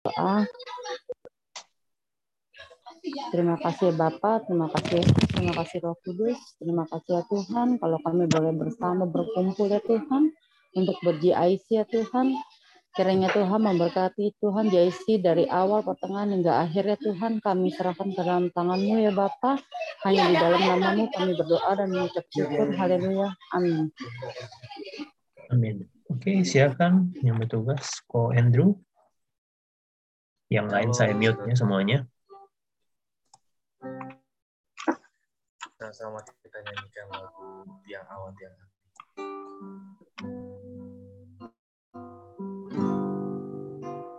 berdoa. Terima kasih Bapak, terima kasih terima kasih Roh Kudus, terima kasih ya Tuhan kalau kami boleh bersama berkumpul ya Tuhan untuk ber-GIC ya Tuhan. Kiranya Tuhan memberkati Tuhan JIC dari awal pertengahan hingga akhir ya Tuhan kami serahkan ke dalam tanganmu ya Bapak. Hanya di dalam namamu kami berdoa dan mengucap syukur. Haleluya. Amin. Amin. Oke, silakan yang bertugas, Ko Andrew. Yang lain saya mute-nya semuanya. Sama-sama kita nyanyikan lagu yang awal yang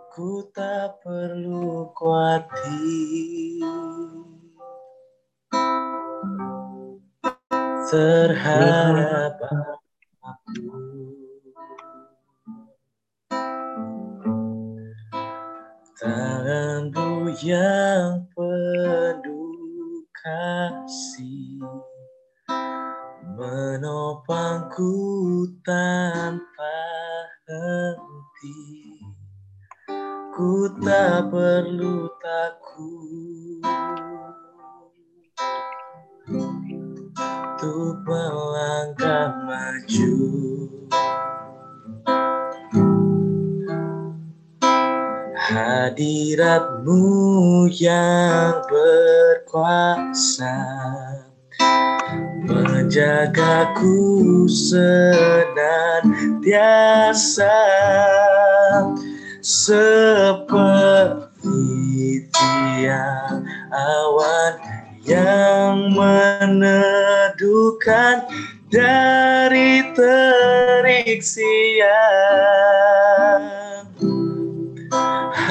Ku tak perlu khawatir terhadap apa pun. Tanganmu yang penuh kasih menopangku tanpa henti. Ku tak perlu takut Untuk melangkah maju Hadiratmu yang berkuasa Menjagaku senantiasa seperti tiang awan yang meneduhkan dari terik siang.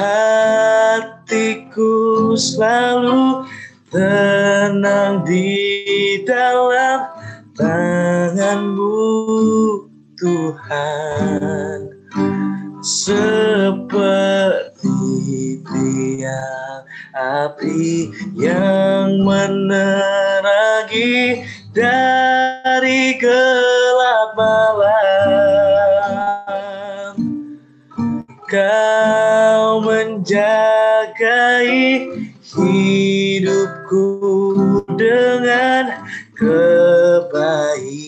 Hatiku selalu tenang di dalam tanganmu Tuhan seperti tiang api yang menerangi dari gelap malam. Kau menjagai hidupku dengan kebaikanmu.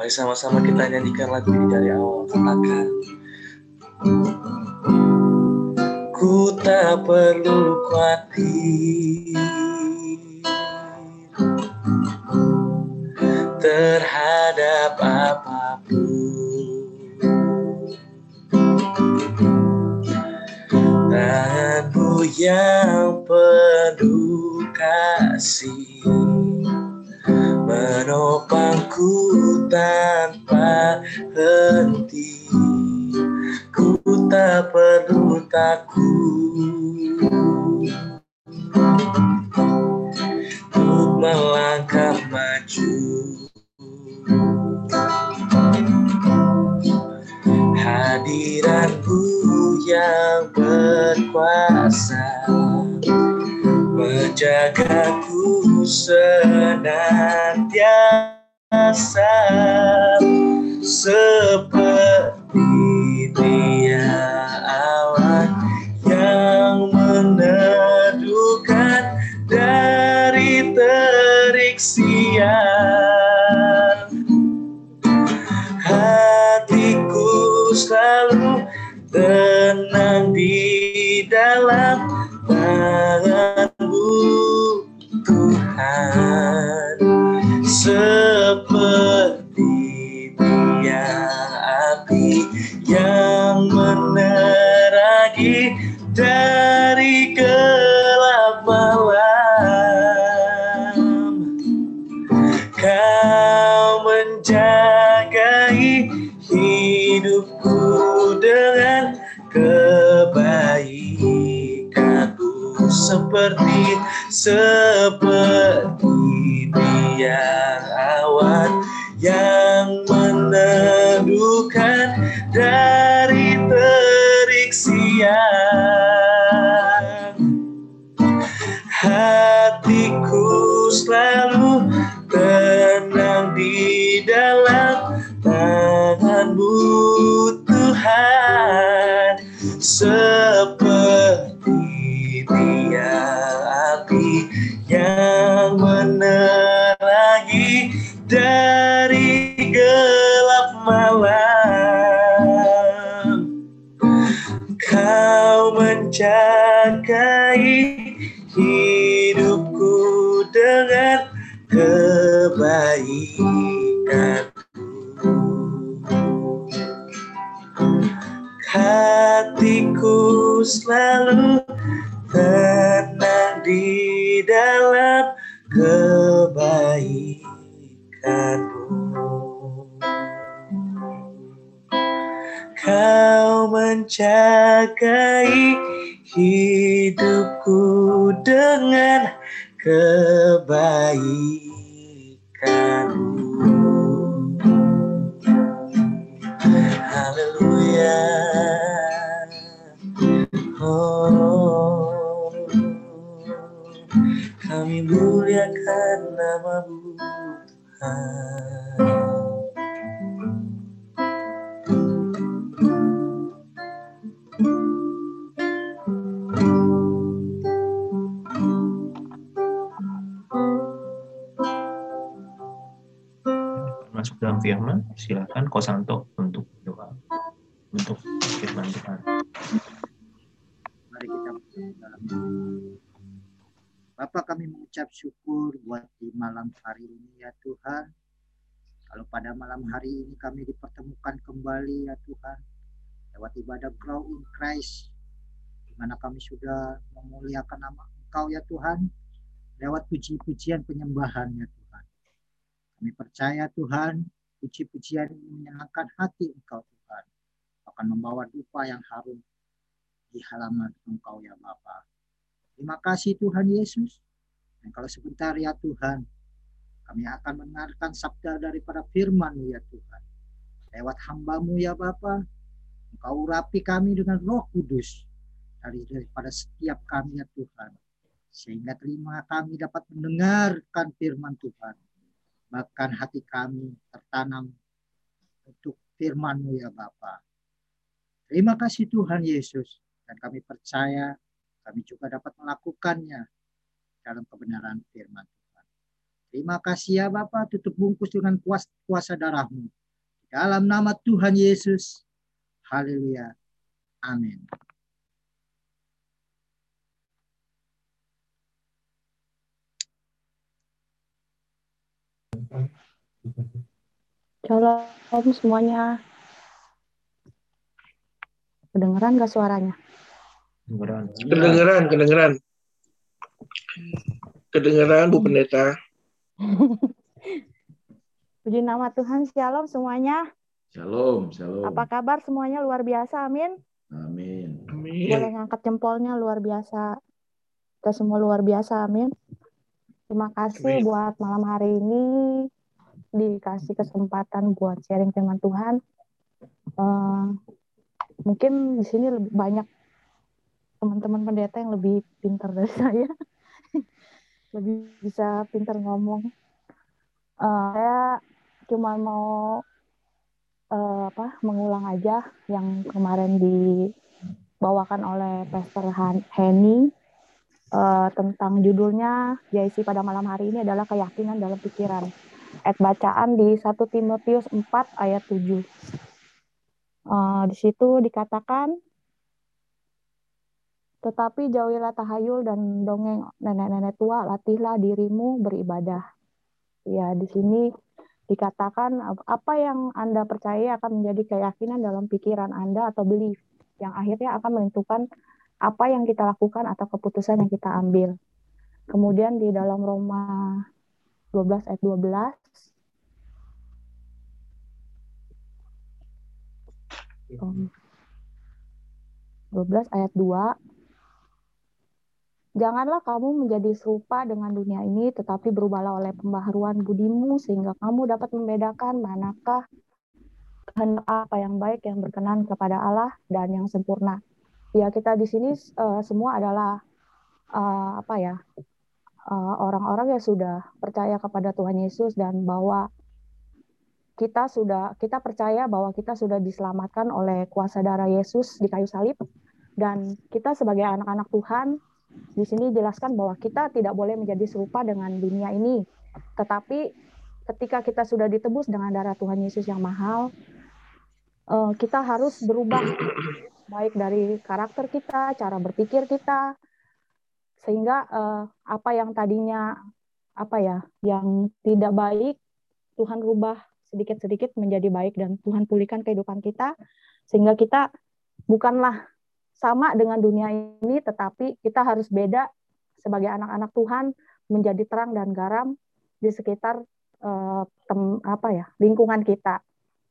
Mari sama-sama kita nyanyikan lagu ini dari awal. Katakan. Ku tak perlu khawatir Yang penuh kasih menopangku tanpa henti. Ku tak perlu takut Untuk melangkah maju. Hadiranmu yang berkuasa menjagaku senantiasa. Seperti dia awan yang meneduhkan dari terik siang. Hatiku selalu tenang di dalam tanganmu Tuhan. Seperti tiang api yang menerangi dari gelap malam. Kau menjagai hidupku dengan kebaikanmu seperti seperti tiang awan yang meneduhkan dari firman, silakan Kosanto untuk doa untuk firman Tuhan. Mari kita dalam Bapak kami mengucap syukur buat di malam hari ini ya Tuhan. Kalau pada malam hari ini kami dipertemukan kembali ya Tuhan. Lewat ibadah Grow in Christ. Di mana kami sudah memuliakan nama Engkau ya Tuhan. Lewat puji-pujian penyembahan ya Tuhan. Kami percaya Tuhan, puji-pujian ini menyenangkan hati Engkau Tuhan. Akan membawa dupa yang harum di halaman Engkau ya Bapa. Terima kasih Tuhan Yesus. Dan kalau sebentar ya Tuhan, kami akan mendengarkan sabda daripada firman ya Tuhan. Lewat hambamu ya Bapa, Engkau urapi kami dengan roh kudus dari daripada setiap kami ya Tuhan. Sehingga terima kami dapat mendengarkan firman Tuhan. Bahkan hati kami tertanam untuk firman-Mu ya Bapa. Terima kasih Tuhan Yesus. Dan kami percaya kami juga dapat melakukannya dalam kebenaran firman Tuhan. Terima kasih ya Bapak, tutup bungkus dengan kuasa, kuasa darahmu. Dalam nama Tuhan Yesus. Haleluya. Amin. Shalom semuanya. Kedengeran gak suaranya? Kedengeran. Kedengeran, kedengeran. Kedengeran Bu Pendeta. Puji nama Tuhan, shalom semuanya. Shalom, shalom. Apa kabar semuanya? Luar biasa, amin. Amin. Amin. Boleh ngangkat jempolnya, luar biasa. Kita semua luar biasa, amin. Terima kasih Amin. buat malam hari ini dikasih kesempatan buat sharing firman Tuhan. Eh, mungkin di sini lebih banyak teman-teman pendeta yang lebih pintar dari saya, lebih bisa pintar ngomong. Eh, saya cuma mau eh, apa mengulang aja yang kemarin dibawakan oleh Pastor Han- Henny eh, tentang judulnya JIC pada malam hari ini adalah keyakinan dalam pikiran. Ayat bacaan di 1 Timotius 4 ayat 7. Eh, di situ dikatakan tetapi jauhilah tahayul dan dongeng nenek-nenek tua, latihlah dirimu beribadah. Ya, di sini dikatakan ap- apa yang Anda percaya akan menjadi keyakinan dalam pikiran Anda atau belief yang akhirnya akan menentukan apa yang kita lakukan atau keputusan yang kita ambil. Kemudian di dalam Roma 12 ayat 12 um, 12 ayat 2 Janganlah kamu menjadi serupa dengan dunia ini, tetapi berubahlah oleh pembaharuan budimu, sehingga kamu dapat membedakan manakah kehendak apa yang baik, yang berkenan kepada Allah, dan yang sempurna. Ya, kita di sini eh, semua adalah eh, apa ya eh, orang-orang yang sudah percaya kepada Tuhan Yesus dan bahwa kita sudah kita percaya bahwa kita sudah diselamatkan oleh kuasa darah Yesus di kayu salib Dan kita sebagai anak-anak Tuhan, di sini jelaskan bahwa kita tidak boleh menjadi serupa dengan dunia ini. Tetapi ketika kita sudah ditebus dengan darah Tuhan Yesus yang mahal, kita harus berubah baik dari karakter kita, cara berpikir kita, sehingga uh, apa yang tadinya apa ya, yang tidak baik Tuhan rubah sedikit-sedikit menjadi baik dan Tuhan pulihkan kehidupan kita sehingga kita bukanlah sama dengan dunia ini tetapi kita harus beda sebagai anak-anak Tuhan menjadi terang dan garam di sekitar uh, tem, apa ya lingkungan kita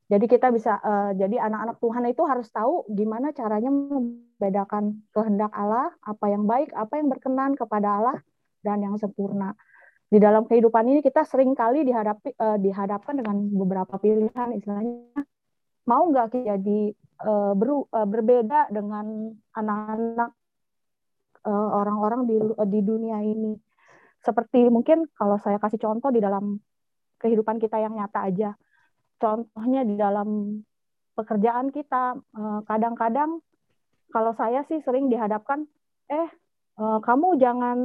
jadi kita bisa, uh, jadi anak-anak Tuhan itu harus tahu gimana caranya membedakan kehendak Allah, apa yang baik, apa yang berkenan kepada Allah, dan yang sempurna. Di dalam kehidupan ini kita sering kali dihadapi, uh, dihadapkan dengan beberapa pilihan, istilahnya mau nggak jadi uh, beru, uh, berbeda dengan anak-anak uh, orang-orang di, uh, di dunia ini. Seperti mungkin kalau saya kasih contoh di dalam kehidupan kita yang nyata aja contohnya di dalam pekerjaan kita eh, kadang-kadang kalau saya sih sering dihadapkan eh, eh kamu jangan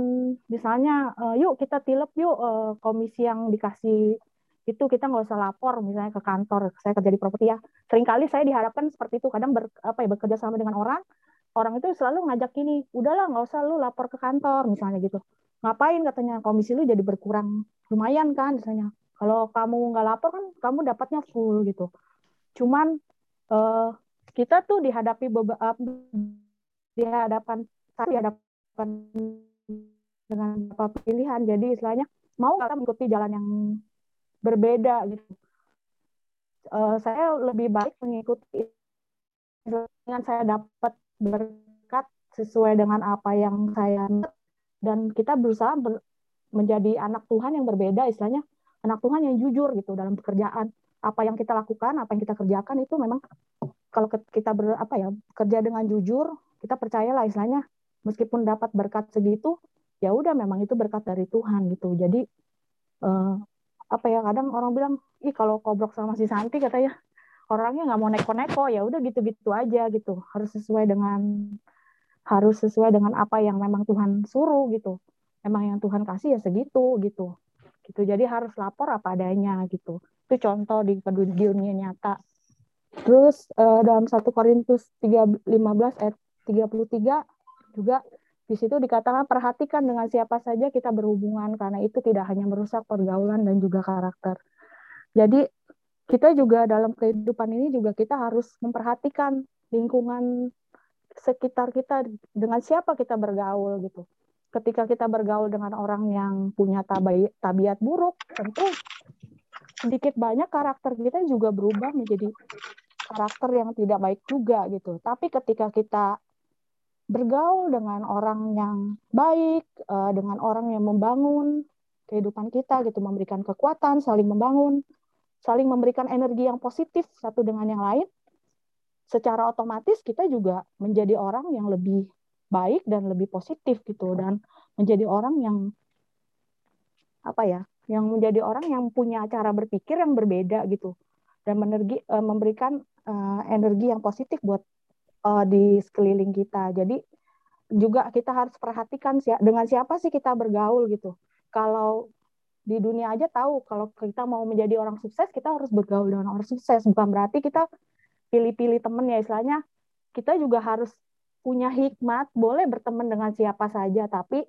misalnya eh, yuk kita tilep yuk komisi yang dikasih itu kita nggak usah lapor misalnya ke kantor saya kerja di properti ya. Seringkali saya dihadapkan seperti itu kadang ber, apa ya bekerja sama dengan orang orang itu selalu ngajak gini udahlah nggak usah lu lapor ke kantor misalnya gitu. Ngapain? katanya komisi lu jadi berkurang lumayan kan misalnya kalau kamu nggak lapor kan kamu dapatnya full gitu. Cuman uh, kita tuh dihadapi beberapa dihadapkan dihadapkan dengan beberapa pilihan. Jadi istilahnya mau kita mengikuti jalan yang berbeda gitu. Uh, saya lebih baik mengikuti dengan saya dapat berkat sesuai dengan apa yang saya dan kita berusaha ber, menjadi anak Tuhan yang berbeda istilahnya anak Tuhan yang jujur gitu dalam pekerjaan. Apa yang kita lakukan apa yang kita kerjakan itu memang kalau kita ber, apa ya kerja dengan jujur kita percayalah istilahnya meskipun dapat berkat segitu ya udah memang itu berkat dari Tuhan gitu. Jadi eh, apa ya kadang orang bilang ih kalau kobrok sama si Santi katanya. Orangnya nggak mau neko-neko ya udah gitu-gitu aja gitu. Harus sesuai dengan harus sesuai dengan apa yang memang Tuhan suruh gitu. Emang yang Tuhan kasih ya segitu gitu gitu. Jadi harus lapor apa adanya gitu. Itu contoh di dunia nyata. Terus uh, dalam satu Korintus 3:15 ayat 33 juga di situ dikatakan perhatikan dengan siapa saja kita berhubungan karena itu tidak hanya merusak pergaulan dan juga karakter. Jadi kita juga dalam kehidupan ini juga kita harus memperhatikan lingkungan sekitar kita dengan siapa kita bergaul gitu ketika kita bergaul dengan orang yang punya tabi tabiat buruk, tentu sedikit banyak karakter kita juga berubah menjadi karakter yang tidak baik juga gitu. Tapi ketika kita bergaul dengan orang yang baik, uh, dengan orang yang membangun kehidupan kita gitu, memberikan kekuatan, saling membangun, saling memberikan energi yang positif satu dengan yang lain, secara otomatis kita juga menjadi orang yang lebih baik dan lebih positif gitu dan menjadi orang yang apa ya yang menjadi orang yang punya cara berpikir yang berbeda gitu dan menergi, uh, memberikan uh, energi yang positif buat uh, di sekeliling kita. Jadi juga kita harus perhatikan si dengan siapa sih kita bergaul gitu. Kalau di dunia aja tahu kalau kita mau menjadi orang sukses kita harus bergaul dengan orang sukses. Bukan berarti kita pilih-pilih temen ya istilahnya kita juga harus punya hikmat, boleh berteman dengan siapa saja, tapi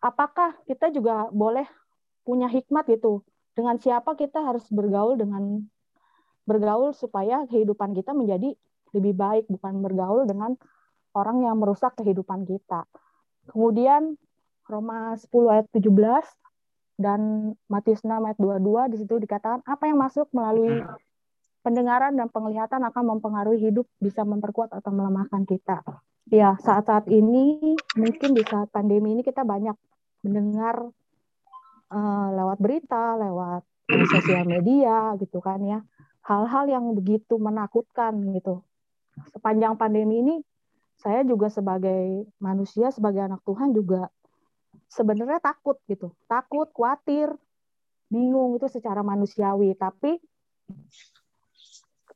apakah kita juga boleh punya hikmat gitu? Dengan siapa kita harus bergaul dengan bergaul supaya kehidupan kita menjadi lebih baik, bukan bergaul dengan orang yang merusak kehidupan kita. Kemudian Roma 10 ayat 17 dan Matius 6 ayat 22 di situ dikatakan apa yang masuk melalui pendengaran dan penglihatan akan mempengaruhi hidup, bisa memperkuat atau melemahkan kita. Ya, saat-saat ini mungkin di saat pandemi ini kita banyak mendengar uh, lewat berita, lewat sosial media gitu kan ya, hal-hal yang begitu menakutkan gitu. Sepanjang pandemi ini saya juga sebagai manusia, sebagai anak Tuhan juga sebenarnya takut gitu, takut, khawatir, bingung itu secara manusiawi. Tapi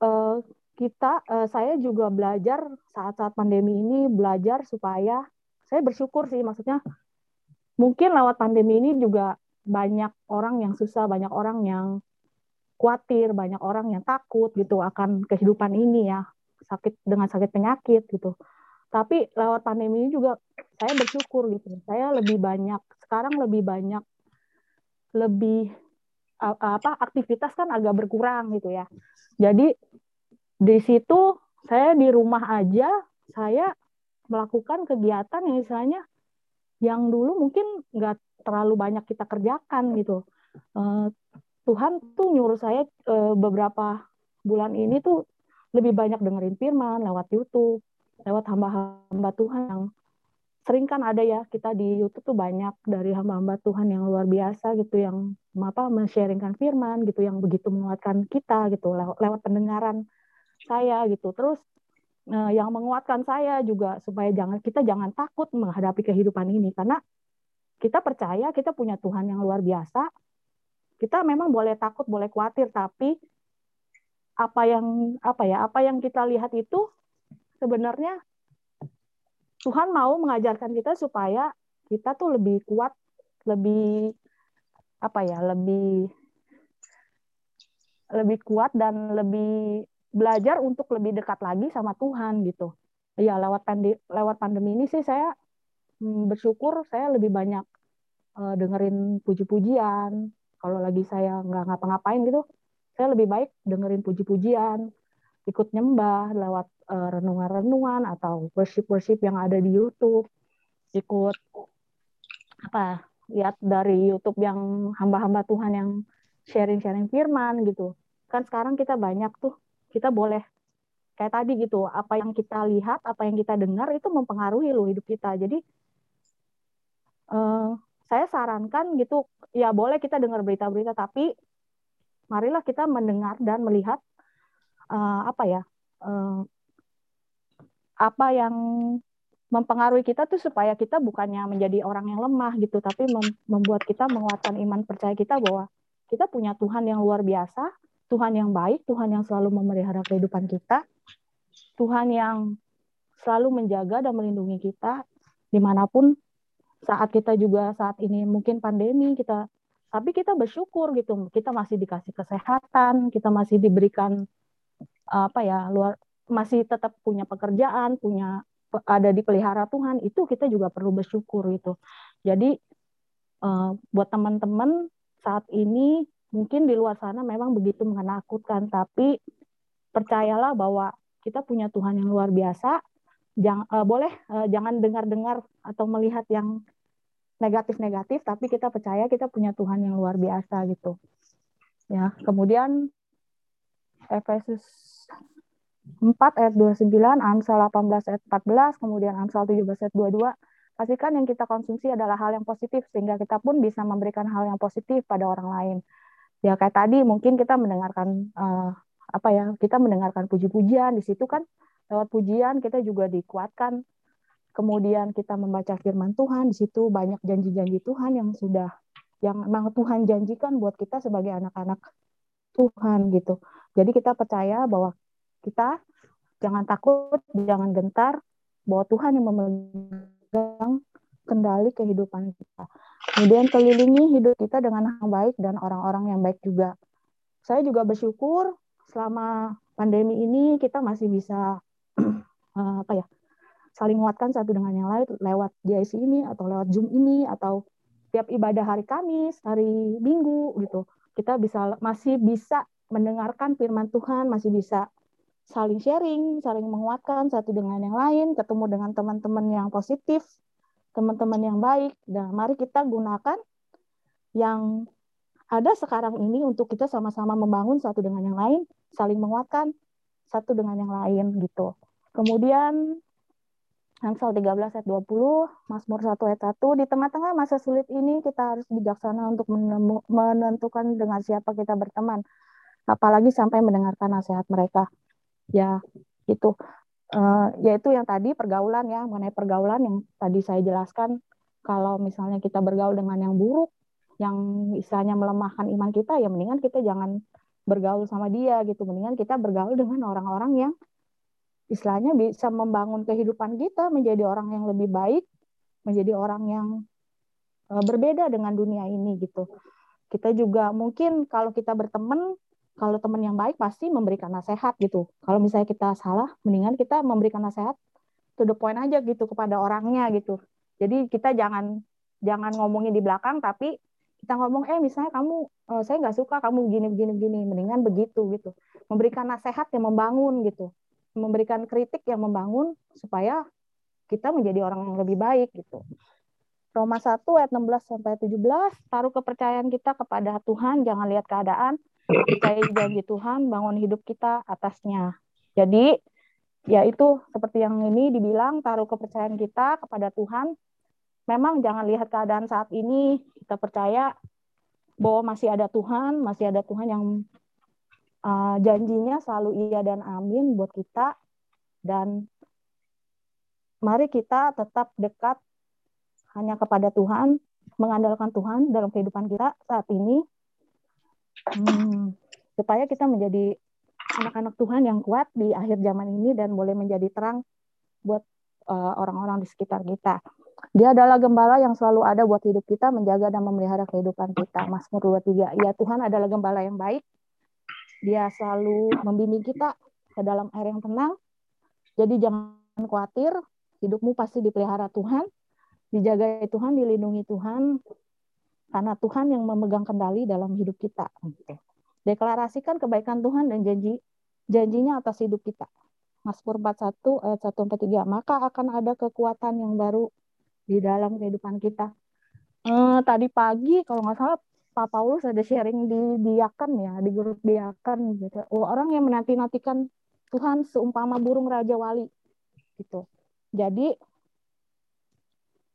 uh, kita uh, saya juga belajar saat-saat pandemi ini belajar supaya saya bersyukur sih maksudnya mungkin lewat pandemi ini juga banyak orang yang susah, banyak orang yang khawatir, banyak orang yang takut gitu akan kehidupan ini ya, sakit dengan sakit penyakit gitu. Tapi lewat pandemi ini juga saya bersyukur gitu. Saya lebih banyak sekarang lebih banyak lebih apa aktivitas kan agak berkurang gitu ya. Jadi di situ saya di rumah aja saya melakukan kegiatan yang misalnya yang dulu mungkin nggak terlalu banyak kita kerjakan gitu. Uh, Tuhan tuh nyuruh saya uh, beberapa bulan ini tuh lebih banyak dengerin firman lewat YouTube, lewat hamba-hamba Tuhan yang sering kan ada ya kita di YouTube tuh banyak dari hamba-hamba Tuhan yang luar biasa gitu yang apa men-sharingkan firman gitu yang begitu menguatkan kita gitu lewat, lewat pendengaran saya gitu. Terus uh, yang menguatkan saya juga supaya jangan kita jangan takut menghadapi kehidupan ini karena kita percaya kita punya Tuhan yang luar biasa kita memang boleh takut, boleh khawatir, tapi apa yang apa ya, apa yang kita lihat itu sebenarnya Tuhan mau mengajarkan kita supaya kita tuh lebih kuat, lebih apa ya, lebih lebih kuat dan lebih belajar untuk lebih dekat lagi sama Tuhan gitu. Ya lewat pandemi, lewat pandemi ini sih saya hmm, bersyukur saya lebih banyak uh, dengerin puji-pujian, kalau lagi saya nggak ngapa-ngapain gitu saya lebih baik dengerin puji-pujian ikut nyembah lewat uh, renungan-renungan atau worship-worship yang ada di YouTube. Ikut apa lihat dari YouTube yang hamba-hamba Tuhan yang sharing-sharing firman gitu. Kan sekarang kita banyak tuh kita boleh kayak tadi gitu apa yang kita lihat apa yang kita dengar itu mempengaruhi loh hidup kita. Jadi uh, saya sarankan gitu ya boleh kita dengar berita-berita tapi marilah kita mendengar dan melihat uh, apa ya uh, apa yang mempengaruhi kita tuh supaya kita bukannya menjadi orang yang lemah gitu tapi mem membuat kita menguatkan iman percaya kita bahwa kita punya Tuhan yang luar biasa Tuhan yang baik Tuhan yang selalu memelihara kehidupan kita Tuhan yang selalu menjaga dan melindungi kita di mana pun saat kita juga saat ini mungkin pandemi kita tapi kita bersyukur gitu kita masih dikasih kesehatan kita masih diberikan apa ya luar masih tetap punya pekerjaan punya ada di pelihara Tuhan itu kita juga perlu bersyukur gitu jadi uh, buat teman-teman saat ini mungkin di luar sana memang begitu menakutkan tapi percayalah bahwa kita punya Tuhan yang luar biasa jangan uh, boleh uh, jangan dengar-dengar atau melihat yang negatif-negatif tapi kita percaya kita punya Tuhan yang luar biasa gitu. Ya, kemudian Efesus 4 ayat 29, Amsal 18 ayat 14, kemudian Amsal 17 ayat 22. Pastikan yang kita konsumsi adalah hal yang positif sehingga kita pun bisa memberikan hal yang positif pada orang lain. Ya kayak tadi mungkin kita mendengarkan uh, apa ya, kita mendengarkan puji-pujian di situ kan lewat pujian kita juga dikuatkan kemudian kita membaca firman Tuhan di situ banyak janji-janji Tuhan yang sudah yang memang Tuhan janjikan buat kita sebagai anak-anak Tuhan gitu. Jadi kita percaya bahwa kita jangan takut, jangan gentar bahwa Tuhan yang memegang kendali kehidupan kita. Kemudian kelilingi hidup kita dengan yang baik dan orang-orang yang baik juga. Saya juga bersyukur selama pandemi ini kita masih bisa apa ya saling menguatkan satu dengan yang lain lewat JIC ini atau lewat Zoom ini atau tiap ibadah hari Kamis, hari Minggu gitu. Kita bisa masih bisa mendengarkan firman Tuhan, masih bisa saling sharing, saling menguatkan satu dengan yang lain, ketemu dengan teman-teman yang positif, teman-teman yang baik. Dan mari kita gunakan yang ada sekarang ini untuk kita sama-sama membangun satu dengan yang lain, saling menguatkan satu dengan yang lain gitu. Kemudian Amsal 13 ayat 20, Mazmur 1 ayat 1, di tengah-tengah masa sulit ini kita harus bijaksana untuk menentukan dengan siapa kita berteman, apalagi sampai mendengarkan nasihat mereka. Ya, itu. Uh, yaitu yang tadi pergaulan ya, mengenai pergaulan yang tadi saya jelaskan, kalau misalnya kita bergaul dengan yang buruk, yang istilahnya melemahkan iman kita, ya mendingan kita jangan bergaul sama dia gitu. Mendingan kita bergaul dengan orang-orang yang istilahnya bisa membangun kehidupan kita menjadi orang yang lebih baik menjadi orang yang uh, berbeda dengan dunia ini gitu. Kita juga mungkin kalau kita berteman kalau teman yang baik pasti memberikan nasihat gitu. Kalau misalnya kita salah mendingan kita memberikan nasihat to the point aja gitu kepada orangnya gitu. Jadi kita jangan jangan ngomongin di belakang tapi kita ngomong eh misalnya kamu uh, saya nggak suka kamu begini begini begini. Mendingan begitu gitu. Memberikan nasihat yang membangun gitu. Memberikan kritik yang membangun supaya kita menjadi orang yang lebih baik gitu. Roma 1 ayat 16 sampai 17 taruh kepercayaan kita kepada Tuhan jangan lihat keadaan percaya janji Tuhan bangun hidup kita atasnya. Jadi ya itu seperti yang ini dibilang taruh kepercayaan kita kepada Tuhan. Memang jangan lihat keadaan saat ini kita percaya bahwa masih ada Tuhan masih ada Tuhan yang uh, janjinya selalu iya dan amin buat kita. Dan mari kita tetap dekat hanya kepada Tuhan mengandalkan Tuhan dalam kehidupan kita saat ini hmm, supaya kita menjadi anak-anak Tuhan yang kuat di akhir zaman ini dan boleh menjadi terang buat eh, orang-orang uh, di sekitar kita. Dia adalah gembala yang selalu ada buat hidup kita, menjaga dan memelihara kehidupan kita. Mazmur 23. Ya Tuhan adalah gembala yang baik. Dia selalu membimbing kita ke dalam air yang tenang. Jadi jangan khawatir, hidupmu pasti dipelihara Tuhan, dijaga Tuhan, dilindungi Tuhan, karena Tuhan yang memegang kendali dalam hidup kita. Deklarasikan kebaikan Tuhan dan janji janjinya atas hidup kita. Mazmur 41 ayat 1 sampai 3. Maka akan ada kekuatan yang baru di dalam kehidupan kita. Eh, tadi pagi kalau nggak salah Pak Paulus ada sharing di diakan ya di grup diakan gitu. Oh, orang yang menanti-nantikan Tuhan seumpama burung raja wali gitu. Jadi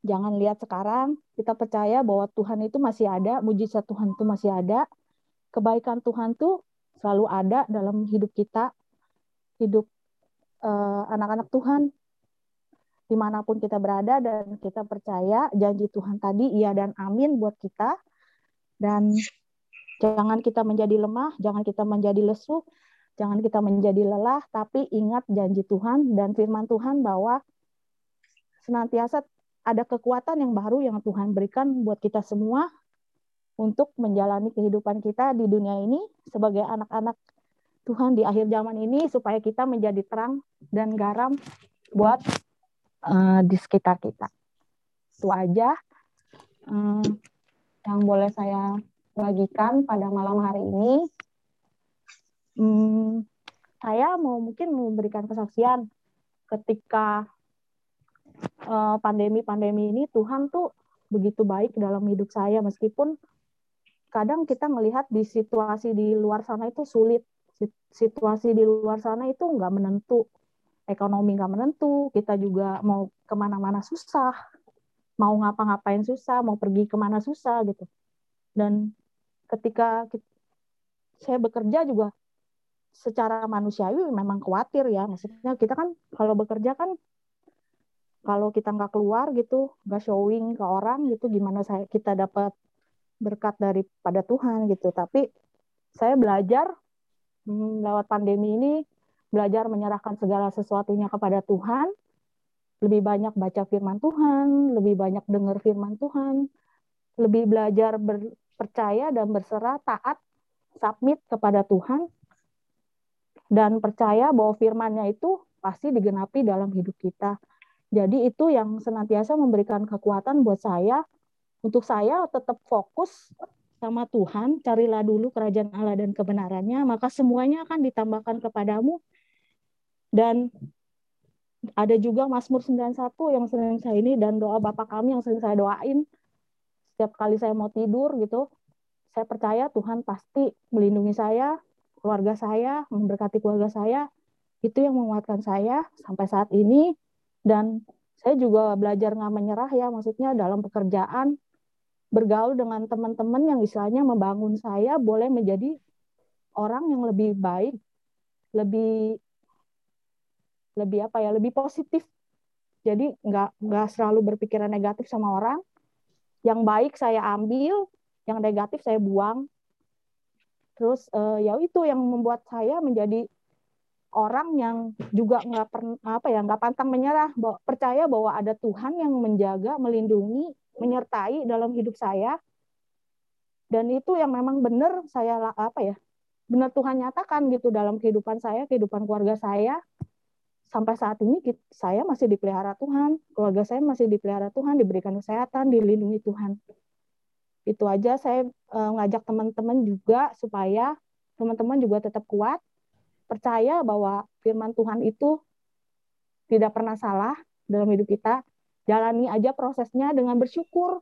jangan lihat sekarang, kita percaya bahwa Tuhan itu masih ada, mujizat Tuhan itu masih ada, kebaikan Tuhan tuh selalu ada dalam hidup kita, hidup eh, anak-anak uh, Tuhan. Di mana pun kita berada dan kita percaya janji Tuhan tadi iya dan amin buat kita. Dan jangan kita menjadi lemah, jangan kita menjadi lesu, jangan kita menjadi lelah, tapi ingat janji Tuhan dan firman Tuhan bahwa senantiasa ada kekuatan yang baru yang Tuhan berikan buat kita semua untuk menjalani kehidupan kita di dunia ini sebagai anak-anak Tuhan di akhir zaman ini supaya kita menjadi terang dan garam buat uh, di sekitar kita. Itu aja um, yang boleh saya bagikan pada malam hari ini. Um, saya mau mungkin memberikan kesaksian ketika pandemi-pandemi ini Tuhan tuh begitu baik dalam hidup saya. Meskipun kadang kita melihat di situasi di luar sana itu sulit. Situasi di luar sana itu nggak menentu. Ekonomi nggak menentu, kita juga mau ke mana-mana susah, mau ngapa-ngapain susah, mau pergi ke mana susah gitu. Dan ketika saya bekerja juga secara manusiawi memang khawatir ya, maksudnya kita kan kalau bekerja kan kalau kita nggak keluar gitu, nggak showing ke orang gitu, gimana saya kita dapat berkat daripada Tuhan gitu. Tapi saya belajar hmm, lewat pandemi ini belajar menyerahkan segala sesuatunya kepada Tuhan, lebih banyak baca firman Tuhan, lebih banyak dengar firman Tuhan, lebih belajar percaya dan berserah taat, submit kepada Tuhan, dan percaya bahwa firmannya itu pasti digenapi dalam hidup kita. Jadi itu yang senantiasa memberikan kekuatan buat saya, untuk saya tetap fokus sama Tuhan, carilah dulu kerajaan Allah dan kebenarannya, maka semuanya akan ditambahkan kepadamu dan ada juga Mazmur 91 yang sering saya ini dan doa Bapak kami yang sering saya doain setiap kali saya mau tidur gitu. Saya percaya Tuhan pasti melindungi saya, keluarga saya, memberkati keluarga saya. Itu yang menguatkan saya sampai saat ini dan saya juga belajar nggak menyerah ya maksudnya dalam pekerjaan bergaul dengan teman-teman yang istilahnya membangun saya boleh menjadi orang yang lebih baik, lebih lebih apa ya lebih positif. Jadi nggak nggak selalu berpikiran negatif sama orang. Yang baik saya ambil yang negatif saya buang. Terus uh, ya itu yang membuat saya menjadi orang yang juga nggak pernah apa ya nggak pantang menyerah bahwa, percaya bahwa ada Tuhan yang menjaga melindungi menyertai dalam hidup saya. Dan itu yang memang benar saya apa ya benar Tuhan nyatakan gitu dalam kehidupan saya kehidupan keluarga saya. Sampai saat ini saya masih dipelihara Tuhan keluarga saya masih dipelihara Tuhan diberikan kesehatan dilindungi Tuhan. Itu aja saya uh, ngajak teman-teman juga supaya teman-teman juga tetap kuat percaya bahwa firman Tuhan itu tidak pernah salah dalam hidup kita jalani aja prosesnya dengan bersyukur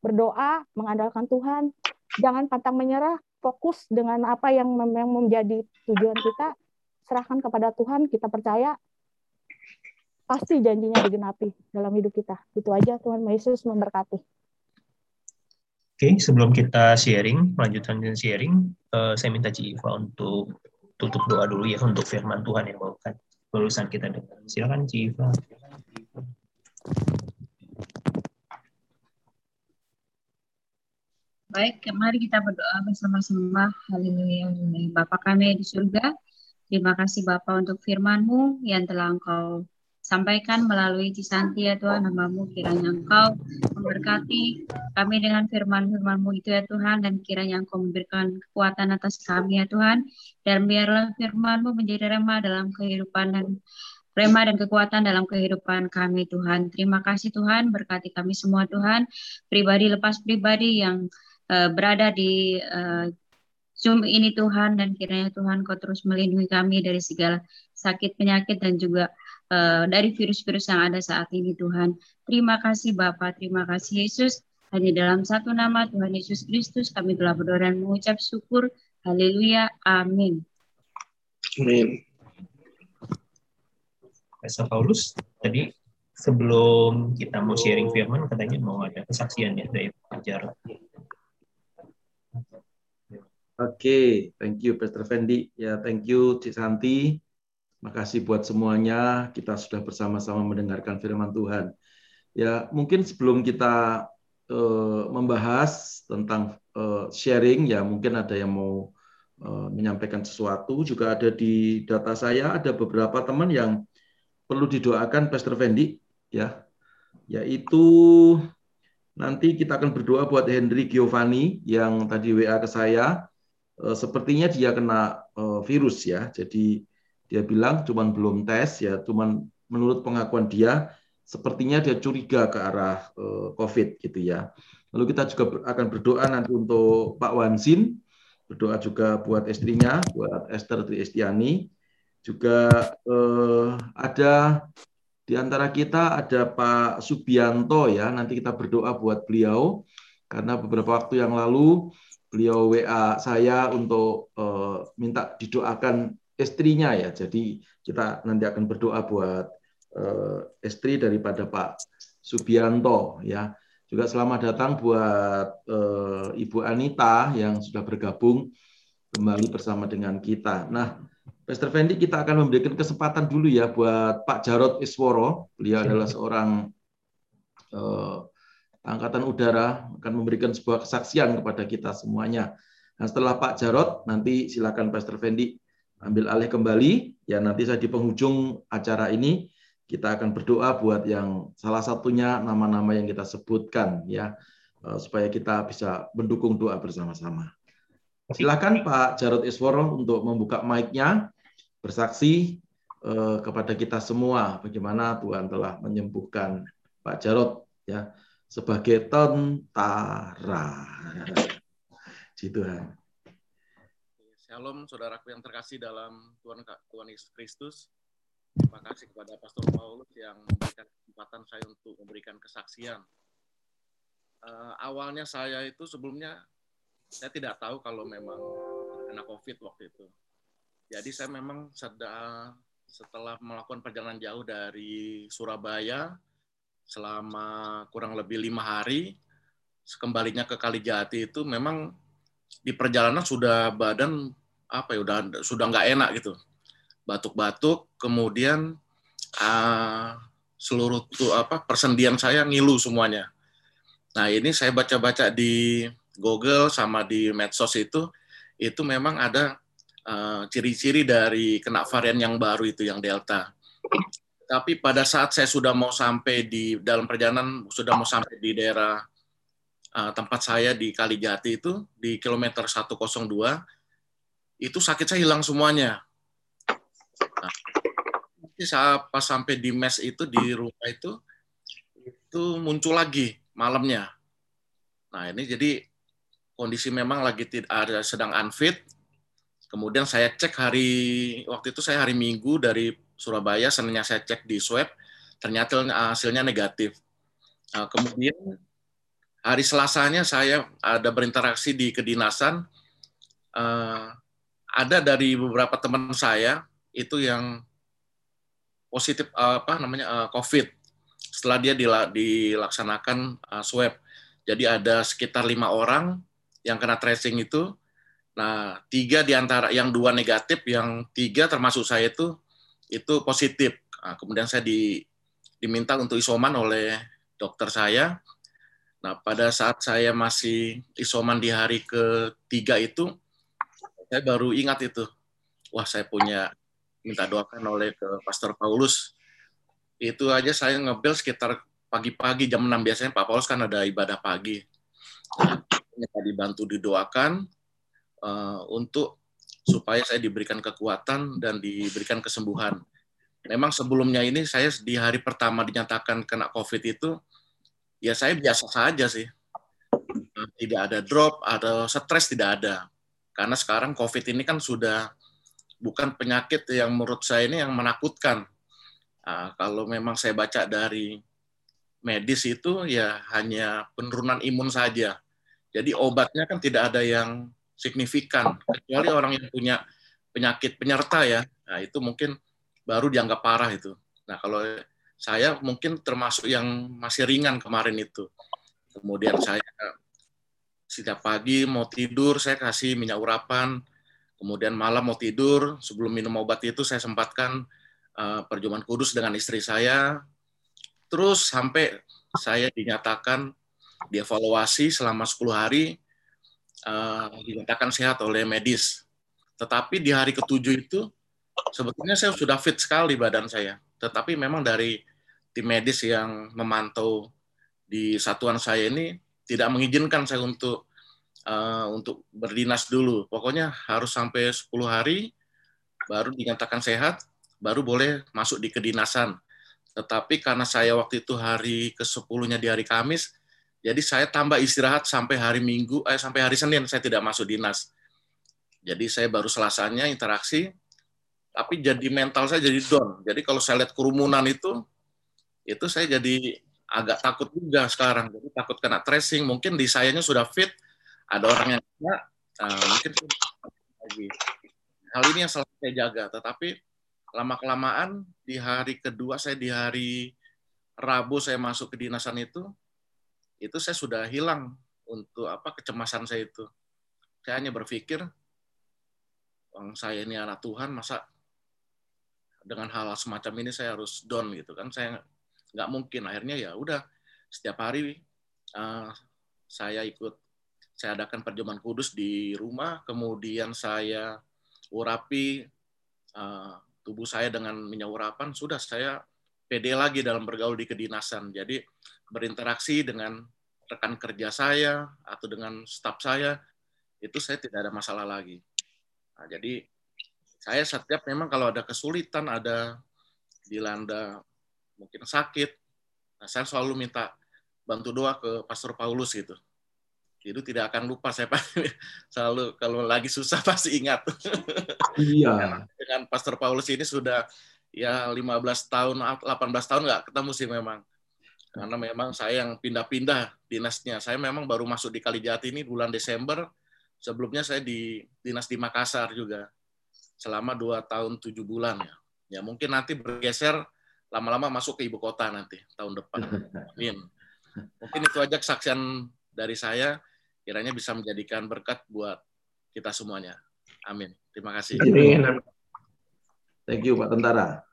berdoa mengandalkan Tuhan. Jangan pantang menyerah fokus dengan apa yang memang menjadi tujuan kita. Serahkan kepada Tuhan kita percaya. Pasti janjinya digenapi dalam hidup kita. Itu aja Tuhan Yesus memberkati. Oke, sebelum kita sharing, melanjutkan sharing, uh, saya minta Ci Iva untuk tutup doa dulu ya untuk firman Tuhan yang bawakan lulusan kita dengar. Silakan Ci Iva. Baik, mari kita berdoa bersama-sama. Haleluya. Bapak kami di surga, terima kasih Bapak untuk firman-Mu yang telah Engkau sampaikan melalui Cisanti ya Tuhan namamu kiranya Engkau memberkati kami dengan firman-firmanmu itu ya Tuhan dan kiranya Engkau memberikan kekuatan atas kami ya Tuhan. Dan biarlah firmanmu menjadi remah dalam kehidupan dan remah dan kekuatan dalam kehidupan kami Tuhan. Terima kasih Tuhan, berkati kami semua Tuhan, pribadi lepas pribadi yang uh, berada di uh, Zoom ini Tuhan dan kiranya Tuhan Kau terus melindungi kami dari segala sakit penyakit dan juga uh, dari virus-virus yang ada saat ini Tuhan. Terima kasih Bapak, terima kasih Yesus. Hanya dalam satu nama Tuhan Yesus Kristus kami telah berdoa dan mengucap syukur. Haleluya. Amin. Amin. Pastor Paulus, tadi sebelum kita mau sharing firman katanya mau ada kesaksian ya dari ajar. Oke, okay, thank you Pastor Fendi. Ya, thank you Cisanti. Makasih buat semuanya. Kita sudah bersama-sama mendengarkan firman Tuhan. Ya, mungkin sebelum kita uh, membahas tentang uh, sharing, ya mungkin ada yang mau uh, menyampaikan sesuatu. Juga ada di data saya ada beberapa teman yang perlu didoakan, Pastor Fendi, ya, yaitu nanti kita akan berdoa buat Henry Giovanni yang tadi WA ke saya. sepertinya dia kena virus ya, jadi dia bilang cuman belum tes ya, cuman menurut pengakuan dia sepertinya dia curiga ke arah uh, COVID gitu ya. Lalu kita juga akan berdoa nanti untuk Pak Wansin, berdoa juga buat istrinya, buat Esther Triestiani. Juga uh, ada di antara kita ada Pak Subianto ya, nanti kita berdoa buat beliau karena beberapa waktu yang lalu beliau WA saya untuk uh, minta didoakan istrinya ya. Jadi kita nanti akan berdoa buat uh, istri daripada Pak Subianto ya. Juga selamat datang buat uh, Ibu Anita yang sudah bergabung kembali bersama dengan kita. Nah, Pastor Fendi kita akan memberikan kesempatan dulu ya buat Pak Jarod Isworo. Beliau adalah seorang uh, angkatan udara akan memberikan sebuah kesaksian kepada kita semuanya. Nah, setelah Pak Jarod, nanti silakan Pastor Fendi ambil alih kembali. Ya nanti saya di penghujung acara ini kita akan berdoa buat yang salah satunya nama-nama yang kita sebutkan ya eh, supaya kita bisa mendukung doa bersama-sama. Silakan Pak Jarod Isworo untuk membuka mic-nya bersaksi eh, kepada kita semua bagaimana Tuhan telah menyembuhkan Pak Jarod ya sebagai tentara. Ji Tuhan. Shalom saudaraku yang terkasih dalam Tuhan Tuhan Yesus Kristus. Terima kasih kepada Pastor Paulus yang memberikan kesempatan saya untuk memberikan kesaksian. Uh, awalnya saya itu sebelumnya saya tidak tahu kalau memang kena COVID waktu itu. Jadi saya memang sedang setelah melakukan perjalanan jauh dari Surabaya selama kurang lebih lima hari, kembalinya ke Kalijati itu memang di perjalanan sudah badan apa ya udah sudah nggak enak gitu batuk-batuk kemudian uh, seluruh tuh apa persendian saya ngilu semuanya nah ini saya baca-baca di Google sama di medsos itu itu memang ada uh, ciri-ciri dari kena varian yang baru itu yang Delta. Tapi pada saat saya sudah mau sampai di dalam perjalanan sudah mau sampai di daerah uh, tempat saya di Kalijati itu di kilometer 102 itu sakit saya hilang semuanya. Nah, saat pas sampai di mes itu di rumah itu itu muncul lagi malamnya. Nah ini jadi kondisi memang lagi tidak ada sedang unfit. Kemudian saya cek hari waktu itu saya hari Minggu dari Surabaya, Seninnya saya cek di swab, ternyata hasilnya negatif. Nah, kemudian hari Selasanya saya ada berinteraksi di kedinasan. Uh, ada dari beberapa teman saya itu yang positif apa namanya uh, COVID setelah dia dilaksanakan uh, swab. Jadi ada sekitar lima orang yang kena tracing itu. Nah, tiga di antara yang dua negatif, yang tiga termasuk saya itu itu positif. Nah, kemudian saya di, diminta untuk isoman oleh dokter saya. Nah, pada saat saya masih isoman di hari ketiga itu, saya baru ingat itu. Wah, saya punya minta doakan oleh ke Pastor Paulus. Itu aja saya ngebel sekitar pagi-pagi jam 6 biasanya Pak Paulus kan ada ibadah pagi. Nah, dibantu didoakan uh, untuk supaya saya diberikan kekuatan dan diberikan kesembuhan. Memang sebelumnya ini saya di hari pertama dinyatakan kena COVID itu, ya saya biasa saja sih. Tidak ada drop, atau stres tidak ada. Karena sekarang COVID ini kan sudah bukan penyakit yang menurut saya ini yang menakutkan. Nah, kalau memang saya baca dari medis itu ya hanya penurunan imun saja. Jadi obatnya kan tidak ada yang signifikan kecuali orang yang punya penyakit penyerta ya. Nah, itu mungkin baru dianggap parah itu. Nah, kalau saya mungkin termasuk yang masih ringan kemarin itu. Kemudian saya setiap pagi mau tidur saya kasih minyak urapan, kemudian malam mau tidur sebelum minum obat itu saya sempatkan uh, perjumpaan kudus dengan istri saya, terus sampai saya dinyatakan dievaluasi selama 10 hari uh, dinyatakan sehat oleh medis. Tetapi di hari ketujuh itu sebetulnya saya sudah fit sekali badan saya. Tetapi memang dari tim medis yang memantau di satuan saya ini tidak mengizinkan saya untuk uh, untuk berdinas dulu. Pokoknya harus sampai 10 hari baru dinyatakan sehat, baru boleh masuk di kedinasan. Tetapi karena saya waktu itu hari ke-10-nya di hari Kamis, jadi saya tambah istirahat sampai hari Minggu, eh, sampai hari Senin saya tidak masuk dinas. Jadi saya baru selasanya interaksi, tapi jadi mental saya jadi down. Jadi kalau saya lihat kerumunan itu, itu saya jadi agak takut juga sekarang. Jadi takut kena tracing. Mungkin di sayanya sudah fit, ada orang yang tidak, uh, mungkin lagi. Hal ini yang selalu saya jaga. Tetapi lama kelamaan di hari kedua saya di hari Rabu saya masuk ke dinasan itu, itu saya sudah hilang untuk apa kecemasan saya itu. Saya hanya berpikir, orang saya ini anak Tuhan, masa dengan hal, -hal semacam ini saya harus down gitu kan? Saya nggak mungkin. Akhirnya ya udah setiap hari uh, saya ikut saya adakan perjamuan kudus di rumah kemudian saya urapi uh, tubuh saya dengan minyak urapan sudah saya pede lagi dalam bergaul di kedinasan. Jadi berinteraksi dengan rekan kerja saya atau dengan staf saya itu saya tidak ada masalah lagi. Nah, jadi saya setiap memang kalau ada kesulitan ada dilanda mungkin sakit, nah, saya selalu minta bantu doa ke Pastor Paulus gitu. Itu tidak akan lupa saya selalu kalau lagi susah pasti ingat. Iya. Dengan Pastor Paulus ini sudah ya 15 tahun, 18 tahun nggak ketemu sih memang. Karena memang saya yang pindah-pindah dinasnya. Saya memang baru masuk di Kalijati ini bulan Desember. Sebelumnya saya di dinas di Makassar juga selama dua tahun tujuh bulan ya. Ya mungkin nanti bergeser lama-lama masuk ke ibu kota nanti tahun depan. Amin. Mungkin itu aja kesaksian dari saya, kiranya bisa menjadikan berkat buat kita semuanya. Amin. Terima kasih. Thank you Pak Tentara.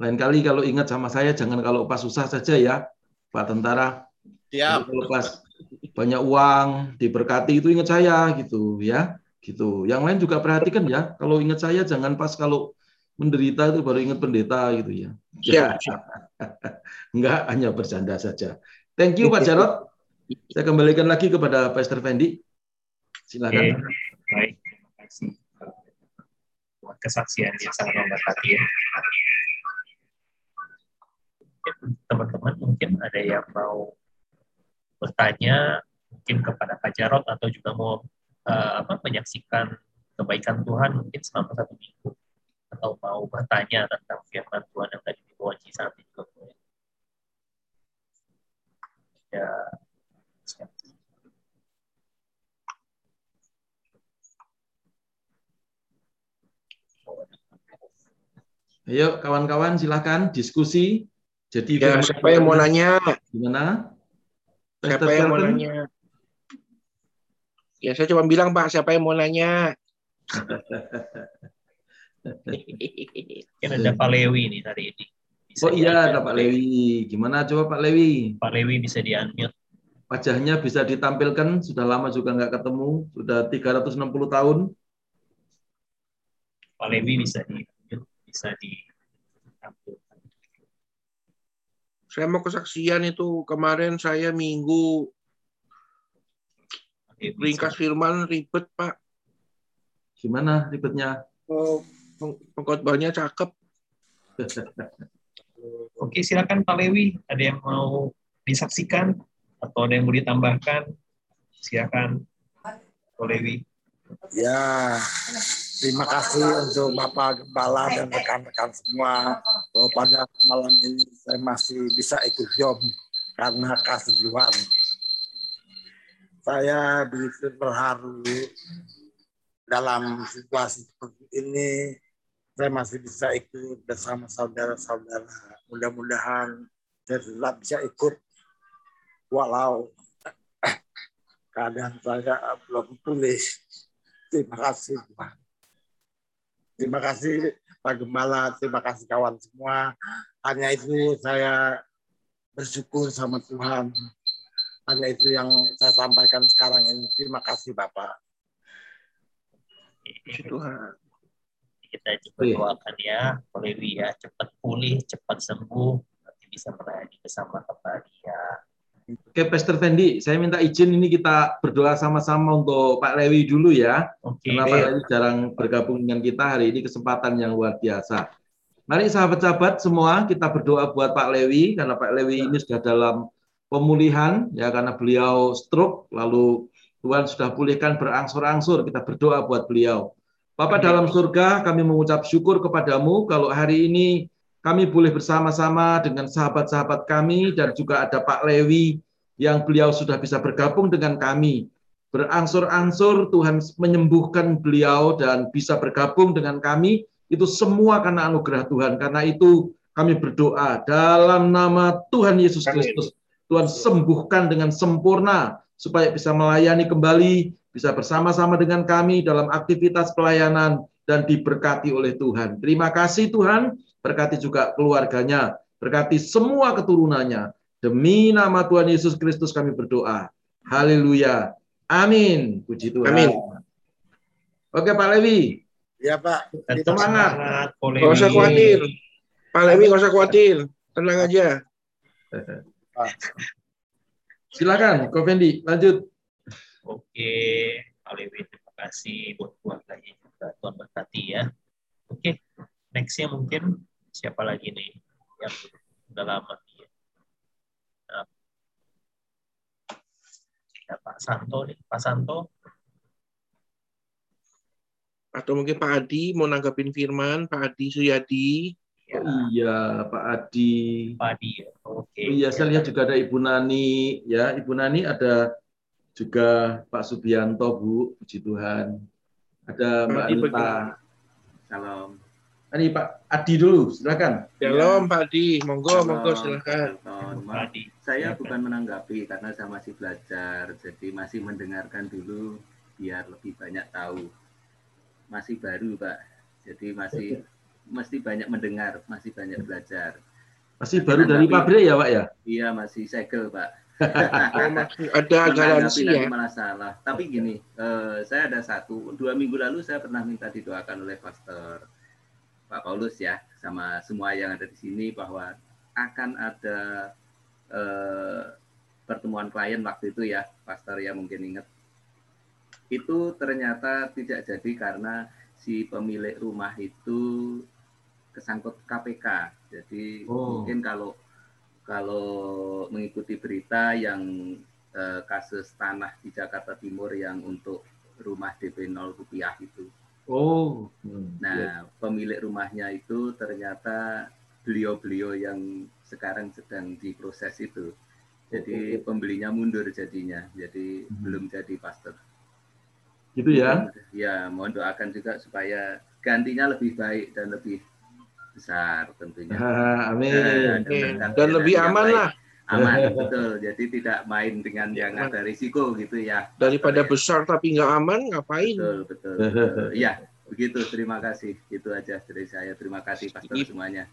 Lain kali kalau ingat sama saya, jangan kalau pas susah saja ya, Pak Tentara. Siap. Kalau pas banyak uang, diberkati itu ingat saya gitu ya. Gitu. Yang lain juga perhatikan ya. Kalau ingat saya jangan pas kalau menderita itu baru ingat pendeta gitu ya. Ya. Enggak, hanya bercanda saja. Thank you Pak Jarot. Saya kembalikan lagi kepada Pastor Fendi. Silakan. Oke, baik. Terima kasih. Buat kesaksian yang sangat memberkati ya. Teman-teman mungkin ada yang mau bertanya mungkin kepada Pak Jarot atau juga mau eh, apa menyaksikan kebaikan Tuhan mungkin selama satu minggu atau mau bertanya tentang firman Tuhan yang tadi Cisanti juga boleh. Ya. Ayo kawan-kawan silakan diskusi. Jadi Ya, siapa yang mau nanya? Gimana? Siapa Pastor yang mau nanya? Ya, saya cuma bilang, Pak, siapa yang mau nanya? Mungkin ada Pak Lewi nih hari ini. Bisa Oh iya, di- ada Pak Lewi. Gimana coba Pak Lewi? Pak Lewi bisa di-unmute. Wajahnya bisa ditampilkan, sudah lama juga nggak ketemu, sudah 360 tahun. Pak Lewi bisa di bisa di Saya mau kesaksian itu kemarin saya minggu ringkas firman ribet, Pak. Gimana ribetnya? Oh, pengkhotbahnya cakep. Oke, silakan Pak Lewi. Ada yang mau disaksikan atau ada yang mau ditambahkan? Silakan Pak Lewi. Ya, terima kasih untuk Bapak Gembala dan rekan-rekan semua bahwa pada malam ini saya masih bisa ikut job karena kesejuan. Saya begitu terharu dalam situasi seperti ini. Saya masih bisa ikut bersama saudara-saudara. Mudah-mudahan saya tetap bisa ikut walau keadaan saya belum pulih. Terima kasih Tuhan. Terima kasih Pak Gembala, terima kasih kawan semua. Hanya itu saya bersyukur sama Tuhan. Hanya itu yang saya sampaikan sekarang ini. Terima kasih Bapak. Tuhan. Kita coba Iya. doakan ya, Pak Lewi ya, cepat pulih, cepat sembuh, nanti bisa melayani bersama kembali ya. Oke, Pastor Fendi, saya minta izin ini kita berdoa sama-sama untuk Pak Lewi dulu ya. Oke, Karena Pak Lewi jarang bergabung dengan kita hari ini kesempatan yang luar biasa. Mari sahabat-sahabat semua kita berdoa buat Pak Lewi karena Pak Lewi ini sudah dalam pemulihan ya karena beliau stroke lalu Tuhan sudah pulihkan berangsur-angsur kita berdoa buat beliau. Bapak dalam surga kami mengucap syukur kepadamu kalau hari ini kami boleh bersama-sama dengan sahabat-sahabat kami dan juga ada Pak Lewi yang beliau sudah bisa bergabung dengan kami. Berangsur-angsur Tuhan menyembuhkan beliau dan bisa bergabung dengan kami. Itu semua karena anugerah Tuhan. Karena itu kami berdoa dalam nama Tuhan Yesus Kristus. Tuhan sembuhkan dengan sempurna supaya bisa melayani kembali, bisa bersama-sama dengan kami dalam aktivitas pelayanan dan diberkati oleh Tuhan. Terima kasih Tuhan, berkati juga keluarganya, berkati semua keturunannya. Demi nama Tuhan Yesus Kristus kami berdoa. Haleluya. Amin. Puji Tuhan. Amin. Oke Pak Lewi, Ya Pak. tetap Semangat. semangat, Nggak usah khawatir. Pak Lewi nggak usah khawatir. Tenang aja. silakan Ko Fendi, lanjut. Oke, Pak terima kasih buat keluarganya juga. Tuhan berkati ya. Oke, nextnya mungkin siapa lagi nih yang udah lama nih ya. Nah, ya, Pak Santo nih, Pak Santo. Atau mungkin Pak Adi mau nanggapin firman, Pak Adi Suyadi. Ya, Oh, iya Pak Adi. Pak Adi. ya. Oke. Oh, iya, saya lihat juga ada Ibu Nani, ya Ibu Nani ada juga Pak Subianto Bu, puji Tuhan. Ada Mbak Adi Anita. Salam. Ini Pak Adi dulu, silakan. Shalom Pak Adi. Monggo, Salam, monggo silakan. Pak Adi. saya bukan menanggapi karena saya masih belajar, jadi masih mendengarkan dulu biar lebih banyak tahu. Masih baru Pak, jadi masih mesti banyak mendengar, masih banyak belajar. Masih baru dari pabrik ya Pak ya? Iya masih segel Pak. Oh, masih ada garansi ya. malah salah. Tapi gini, eh, saya ada satu, dua minggu lalu saya pernah minta didoakan oleh Pastor Pak Paulus ya, sama semua yang ada di sini bahwa akan ada eh, pertemuan klien waktu itu ya, Pastor ya mungkin ingat. Itu ternyata tidak jadi karena si pemilik rumah itu kesangkut KPK. Jadi Oh. mungkin kalau kalau mengikuti berita yang eh, kasus tanah di Jakarta Timur yang untuk rumah DP 0 rupiah itu. Oh. hmm, Nah, iya. pemilik rumahnya itu ternyata beliau-beliau yang sekarang sedang diproses itu. Jadi pembelinya mundur jadinya. Jadi belum jadi pastor. Gitu ya. Ya, mohon doakan juga supaya gantinya lebih baik dan lebih besar tentunya. Ah, amin. Nah, Amin. gantinya Dan lebih yang aman lah. Aman, betul. Jadi tidak main dengan yang Aman. ada risiko gitu ya. Daripada besar tapi nggak aman, ngapain? Betul, betul. betul. Ya, begitu. Terima kasih. Itu aja dari saya. Terima kasih pastor semuanya.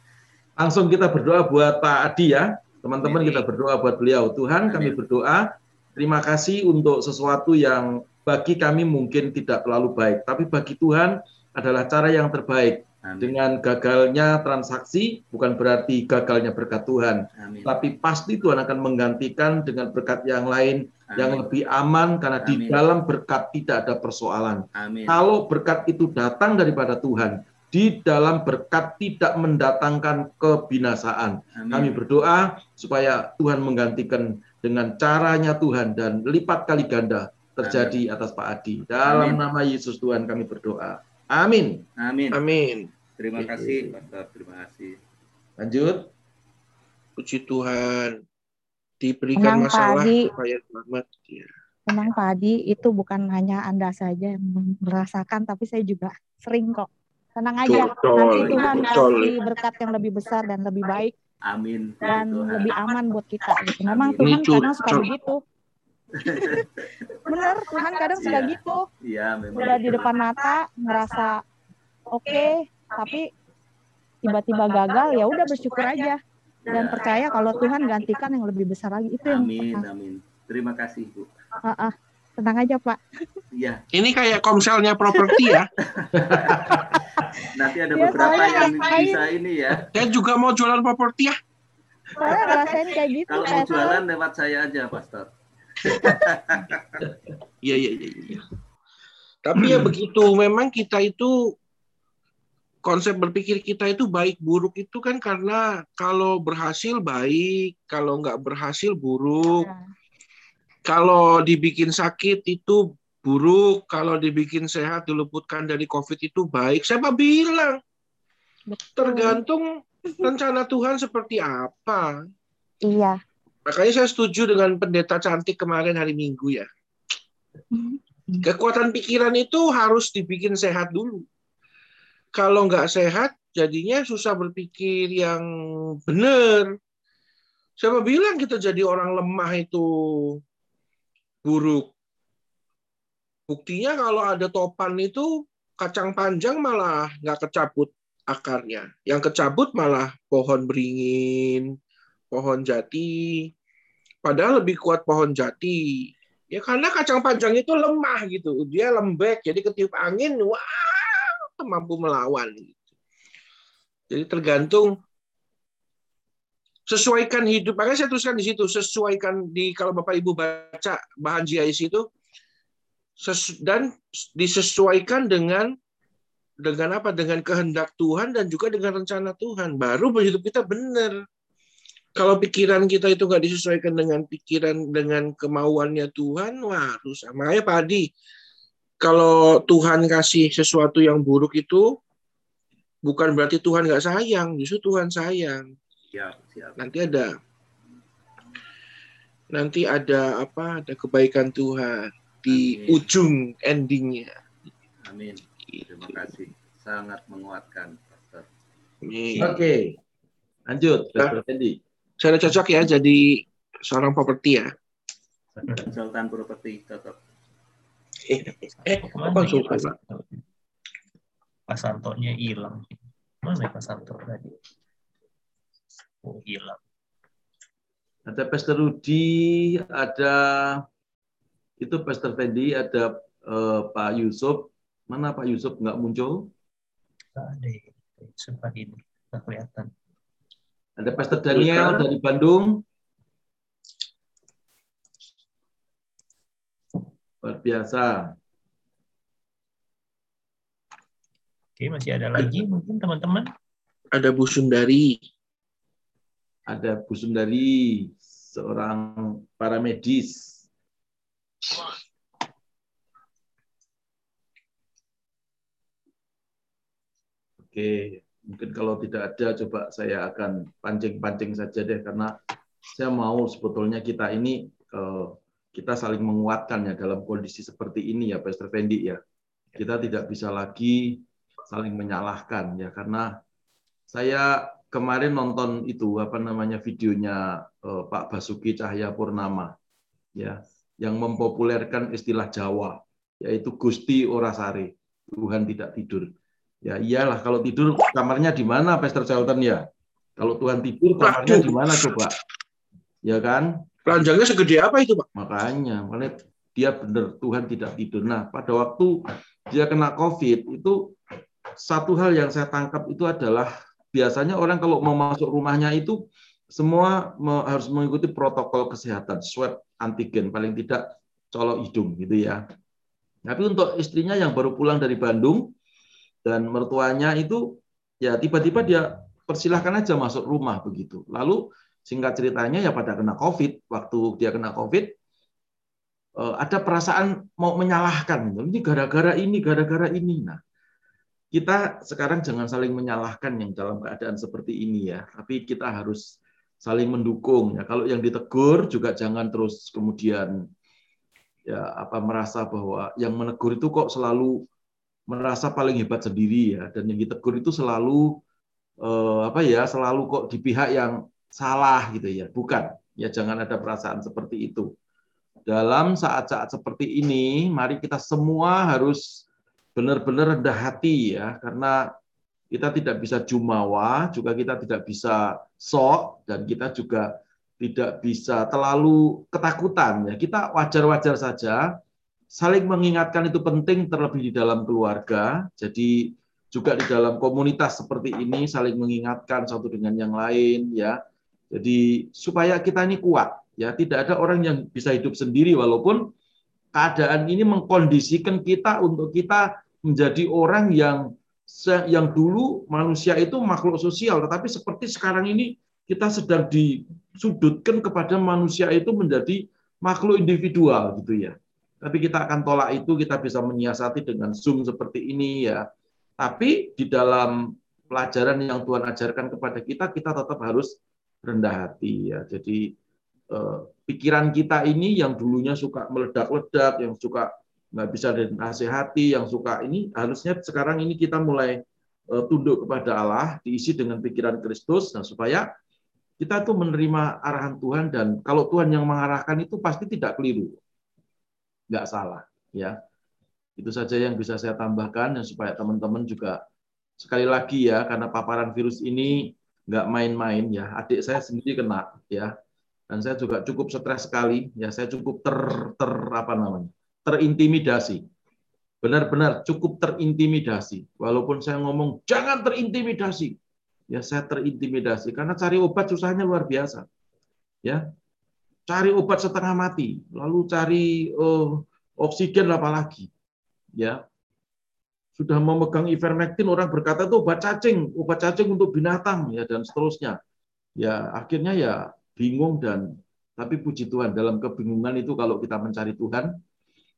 Langsung kita berdoa buat Pak Adi ya. Teman-teman kita berdoa buat beliau. Tuhan kami berdoa, terima kasih untuk sesuatu yang bagi kami mungkin tidak terlalu baik. Tapi bagi Tuhan adalah cara yang terbaik. Dengan gagalnya transaksi bukan berarti gagalnya berkat Tuhan. Amin. Tapi pasti Tuhan akan menggantikan dengan berkat yang lain yang Amin. lebih aman karena di Amin. dalam berkat tidak ada persoalan. Amin. Kalau berkat itu datang daripada Tuhan, di dalam berkat tidak mendatangkan kebinasaan. Amin. Kami berdoa supaya Tuhan menggantikan dengan caranya Tuhan dan lipat kali ganda terjadi atas Pak Adi. Dalam Amin. nama Yesus Tuhan kami berdoa. Amin. Amin. Amin. Terima kasih, Pastor. Terima kasih. Lanjut. Puji Tuhan. Diberikan Tenang, Pak masalah Adi. supaya selamat. Ya. Memang Pak Adi itu bukan hanya Anda saja yang merasakan, tapi saya juga sering kok. Tenang aja, Betul, nanti Tuhan kasih berkat yang lebih besar dan lebih baik Amin. dan Tuhan. lebih aman buat kita. Gitu. Memang Amin. Tuhan kadang suka begitu. Bener, Tuhan kadang suka Iya. gitu. Iya, memang. Udah di depan mata, ngerasa oke, tapi tiba-tiba gagal, ya udah bersyukur aja dan Ya. percaya kalau Tuhan gantikan yang lebih besar lagi. Itu yang Amin, amin. Terima kasih, Bu. Ah, ah. tenang aja Pak. Iya, Ini kayak komselnya properti ya. nanti ada Ya, beberapa yang ngapain? bisa ini ya. Saya juga mau jualan properti ya. Ngerasain kayak gitu. Kalau mau jualan lewat saya aja, Pastor. Iya, iya, iya. iya. Tapi ya begitu, memang kita itu konsep berpikir kita itu baik buruk itu kan karena kalau berhasil baik, kalau nggak berhasil buruk. Kalau dibikin sakit itu buruk, kalau dibikin sehat diluputkan dari COVID itu baik. Siapa bilang? Tergantung rencana Tuhan seperti apa. Iya. Makanya saya setuju dengan pendeta cantik kemarin hari Minggu ya. Kekuatan pikiran itu harus dibikin sehat dulu. Kalau nggak sehat, jadinya susah berpikir yang benar. Siapa bilang kita jadi orang lemah itu buruk? Buktinya kalau ada topan itu kacang panjang malah nggak kecabut akarnya. Yang kecabut malah pohon beringin, pohon jati. Padahal lebih kuat pohon jati. Ya karena kacang panjang itu lemah gitu. Dia lembek, jadi ketiup angin, wah, mampu melawan. Gitu. Jadi tergantung sesuaikan hidup. Makanya saya tuliskan di situ, sesuaikan di kalau Bapak Ibu baca bahan GIC itu dan disesuaikan dengan dengan apa? Dengan kehendak Tuhan dan juga dengan rencana Tuhan. Baru hidup kita benar. Kalau pikiran kita itu nggak disesuaikan dengan pikiran dengan kemauannya Tuhan, wah rusak. Makanya Pak Adi, kalau Tuhan kasih sesuatu yang buruk itu bukan berarti Tuhan nggak sayang, justru Tuhan sayang. Siap, siap. Nanti ada nanti ada apa? Ada kebaikan Tuhan di Amin. ujung endingnya. Amin. Terima kasih. Sangat menguatkan, Pastor. Oke. Lanjut, Dr. Fendi. Saya cocok ya jadi seorang properti ya. Konsultan properti cocok. Eh, Ke mana konsultan, ya, Pak? Pak? Santonya hilang. Mana ya Pak Santo tadi? Oh, hilang. Ada Pastor Rudi, ada itu Pastor Fendi, ada eh, Pak Yusuf. Mana Pak Yusuf nggak muncul? Ada sempat ini nggak kelihatan. Ada Pastor Daniel dari Bandung. Luar biasa. Oke, masih ada lagi mungkin teman-teman. Ada Bu Sundari. Ada Bu Sundari, seorang paramedis. Oke, mungkin kalau tidak ada, coba saya akan pancing-pancing saja deh, karena saya mau sebetulnya kita ini eh, kita saling menguatkan ya dalam kondisi seperti ini ya, Pastor Fendi ya. Kita tidak bisa lagi saling menyalahkan ya, karena saya kemarin nonton itu apa namanya videonya eh, Pak Basuki Cahaya Purnama ya, yang mempopulerkan istilah Jawa yaitu Gusti Orasari, Tuhan tidak tidur. Ya iyalah kalau tidur kamarnya di mana Pastor Charlton ya? Kalau Tuhan tidur kamarnya di mana coba? Ya kan? Ranjangnya segede apa itu, Pak? Makanya, makanya dia benar Tuhan tidak tidur. Nah, pada waktu dia kena COVID itu satu hal yang saya tangkap itu adalah biasanya orang kalau mau masuk rumahnya itu semua harus mengikuti protokol kesehatan, swab antigen paling tidak colok hidung gitu ya. Tapi untuk istrinya yang baru pulang dari Bandung, dan mertuanya itu ya tiba-tiba dia persilahkan aja masuk rumah begitu. Lalu singkat ceritanya ya pada kena COVID, waktu dia kena COVID eh, ada perasaan mau menyalahkan ini gara-gara ini, gara-gara ini. Nah, kita sekarang jangan saling menyalahkan yang dalam keadaan seperti ini ya, tapi kita harus saling mendukung ya. Kalau yang ditegur juga jangan terus kemudian ya apa merasa bahwa yang menegur itu kok selalu merasa paling hebat sendiri ya. Dan yang ditegur itu selalu eh, apa ya selalu kok di pihak yang salah gitu ya. Bukan. Ya jangan ada perasaan seperti itu. Dalam saat-saat seperti ini mari kita semua harus benar-benar rendah hati ya. Karena kita tidak bisa jumawa juga kita tidak bisa sok dan kita juga tidak bisa terlalu ketakutan ya. Kita wajar-wajar saja saling mengingatkan itu penting terlebih di dalam keluarga. Jadi juga di dalam komunitas seperti ini saling mengingatkan satu dengan yang lain ya. Jadi supaya kita ini kuat ya, tidak ada orang yang bisa hidup sendiri walaupun keadaan ini mengkondisikan kita untuk kita menjadi orang yang yang dulu manusia itu makhluk sosial tetapi seperti sekarang ini kita sedang disudutkan kepada manusia itu menjadi makhluk individual gitu ya. Tapi kita akan tolak itu, kita bisa menyiasati dengan Zoom seperti ini ya. Tapi di dalam pelajaran yang Tuhan ajarkan kepada kita, kita tetap harus rendah hati ya. Jadi eh, pikiran kita ini yang dulunya suka meledak-ledak, yang suka nggak bisa dinasehati, yang suka ini harusnya sekarang ini kita mulai eh, tunduk kepada Allah, diisi dengan pikiran Kristus, nah supaya kita tuh menerima arahan Tuhan dan kalau Tuhan yang mengarahkan itu pasti tidak keliru nggak salah ya. Itu saja yang bisa saya tambahkan dan supaya teman-teman juga sekali lagi ya karena paparan virus ini nggak main-main ya. Adik saya sendiri kena ya. Dan saya juga cukup stres sekali ya. Saya cukup ter ter apa namanya terintimidasi. Benar-benar cukup terintimidasi. Walaupun saya ngomong jangan terintimidasi. Ya saya terintimidasi karena cari obat susahnya luar biasa ya cari obat setengah mati, lalu cari uh, oksigen apalagi. Ya. Sudah memegang ivermectin orang berkata itu obat cacing, obat cacing untuk binatang ya dan seterusnya. Ya, akhirnya ya bingung dan tapi puji Tuhan dalam kebingungan itu kalau kita mencari Tuhan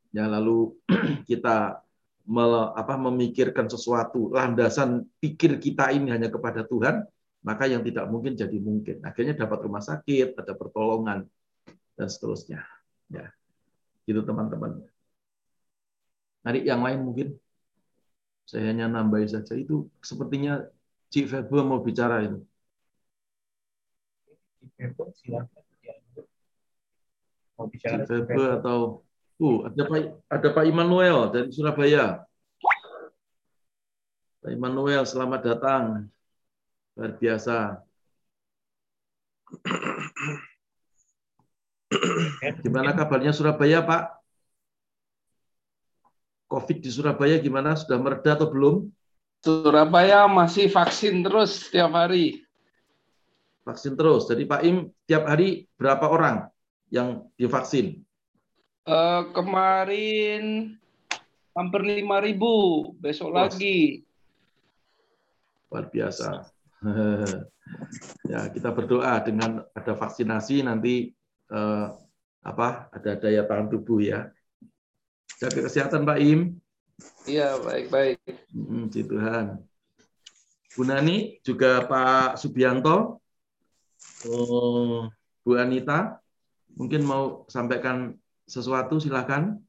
ya lalu kita me, apa, memikirkan sesuatu landasan pikir kita ini hanya kepada Tuhan maka yang tidak mungkin jadi mungkin akhirnya dapat rumah sakit ada pertolongan dan seterusnya. Ya, itu teman-teman. Hari yang lain mungkin saya hanya nambahin saja itu sepertinya Cik Febo mau bicara itu. Mau bicara Cik Febo atau uh ada Pak ada Pak Immanuel dari Surabaya. Pak Immanuel selamat datang. Luar biasa. Gimana kabarnya Surabaya, Pak? COVID di Surabaya gimana? Sudah mereda atau belum? Surabaya masih vaksin terus setiap hari. Vaksin terus. Jadi Pak Im, tiap hari berapa orang yang divaksin? Uh, kemarin hampir 5.000, besok lagi. Luar biasa. ya, kita berdoa dengan ada vaksinasi nanti eh, apa? Ada daya tahan tubuh ya. Jaga kesehatan Pak Im. Iya, baik-baik. Hmm, Tuhan. Bu Nani, juga Pak Subianto, oh, Bu Anita, mungkin mau sampaikan sesuatu, silakan.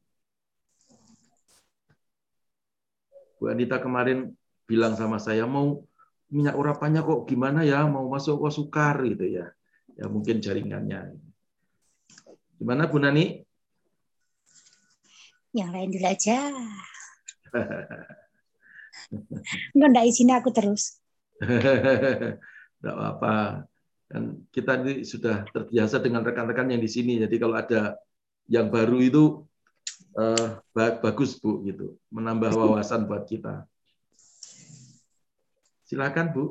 Bu Anita kemarin bilang sama saya mau minyak urapannya kok gimana ya mau masuk ke sukar gitu ya. Ya mungkin jaringannya. Gimana Bu Nani? Yang lain dulu aja. Enggak, enggak izin aku terus. Enggak apa-apa. Dan kita ini sudah terbiasa dengan rekan-rekan yang di sini. Jadi kalau ada yang baru itu uh, bagus bu gitu menambah wawasan buat kita silakan bu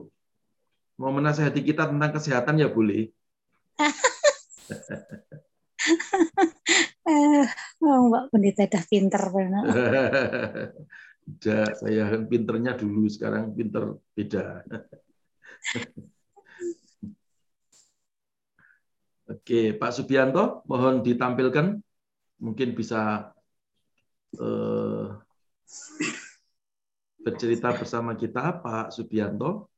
mau menasehati kita tentang kesehatan ya boleh oh, Mbak Pendeta dah pinter. Udah, saya pinternya dulu, sekarang pinter beda. Oke, Pak Subianto, mohon ditampilkan mungkin bisa eh, bercerita bersama kita Pak Subianto.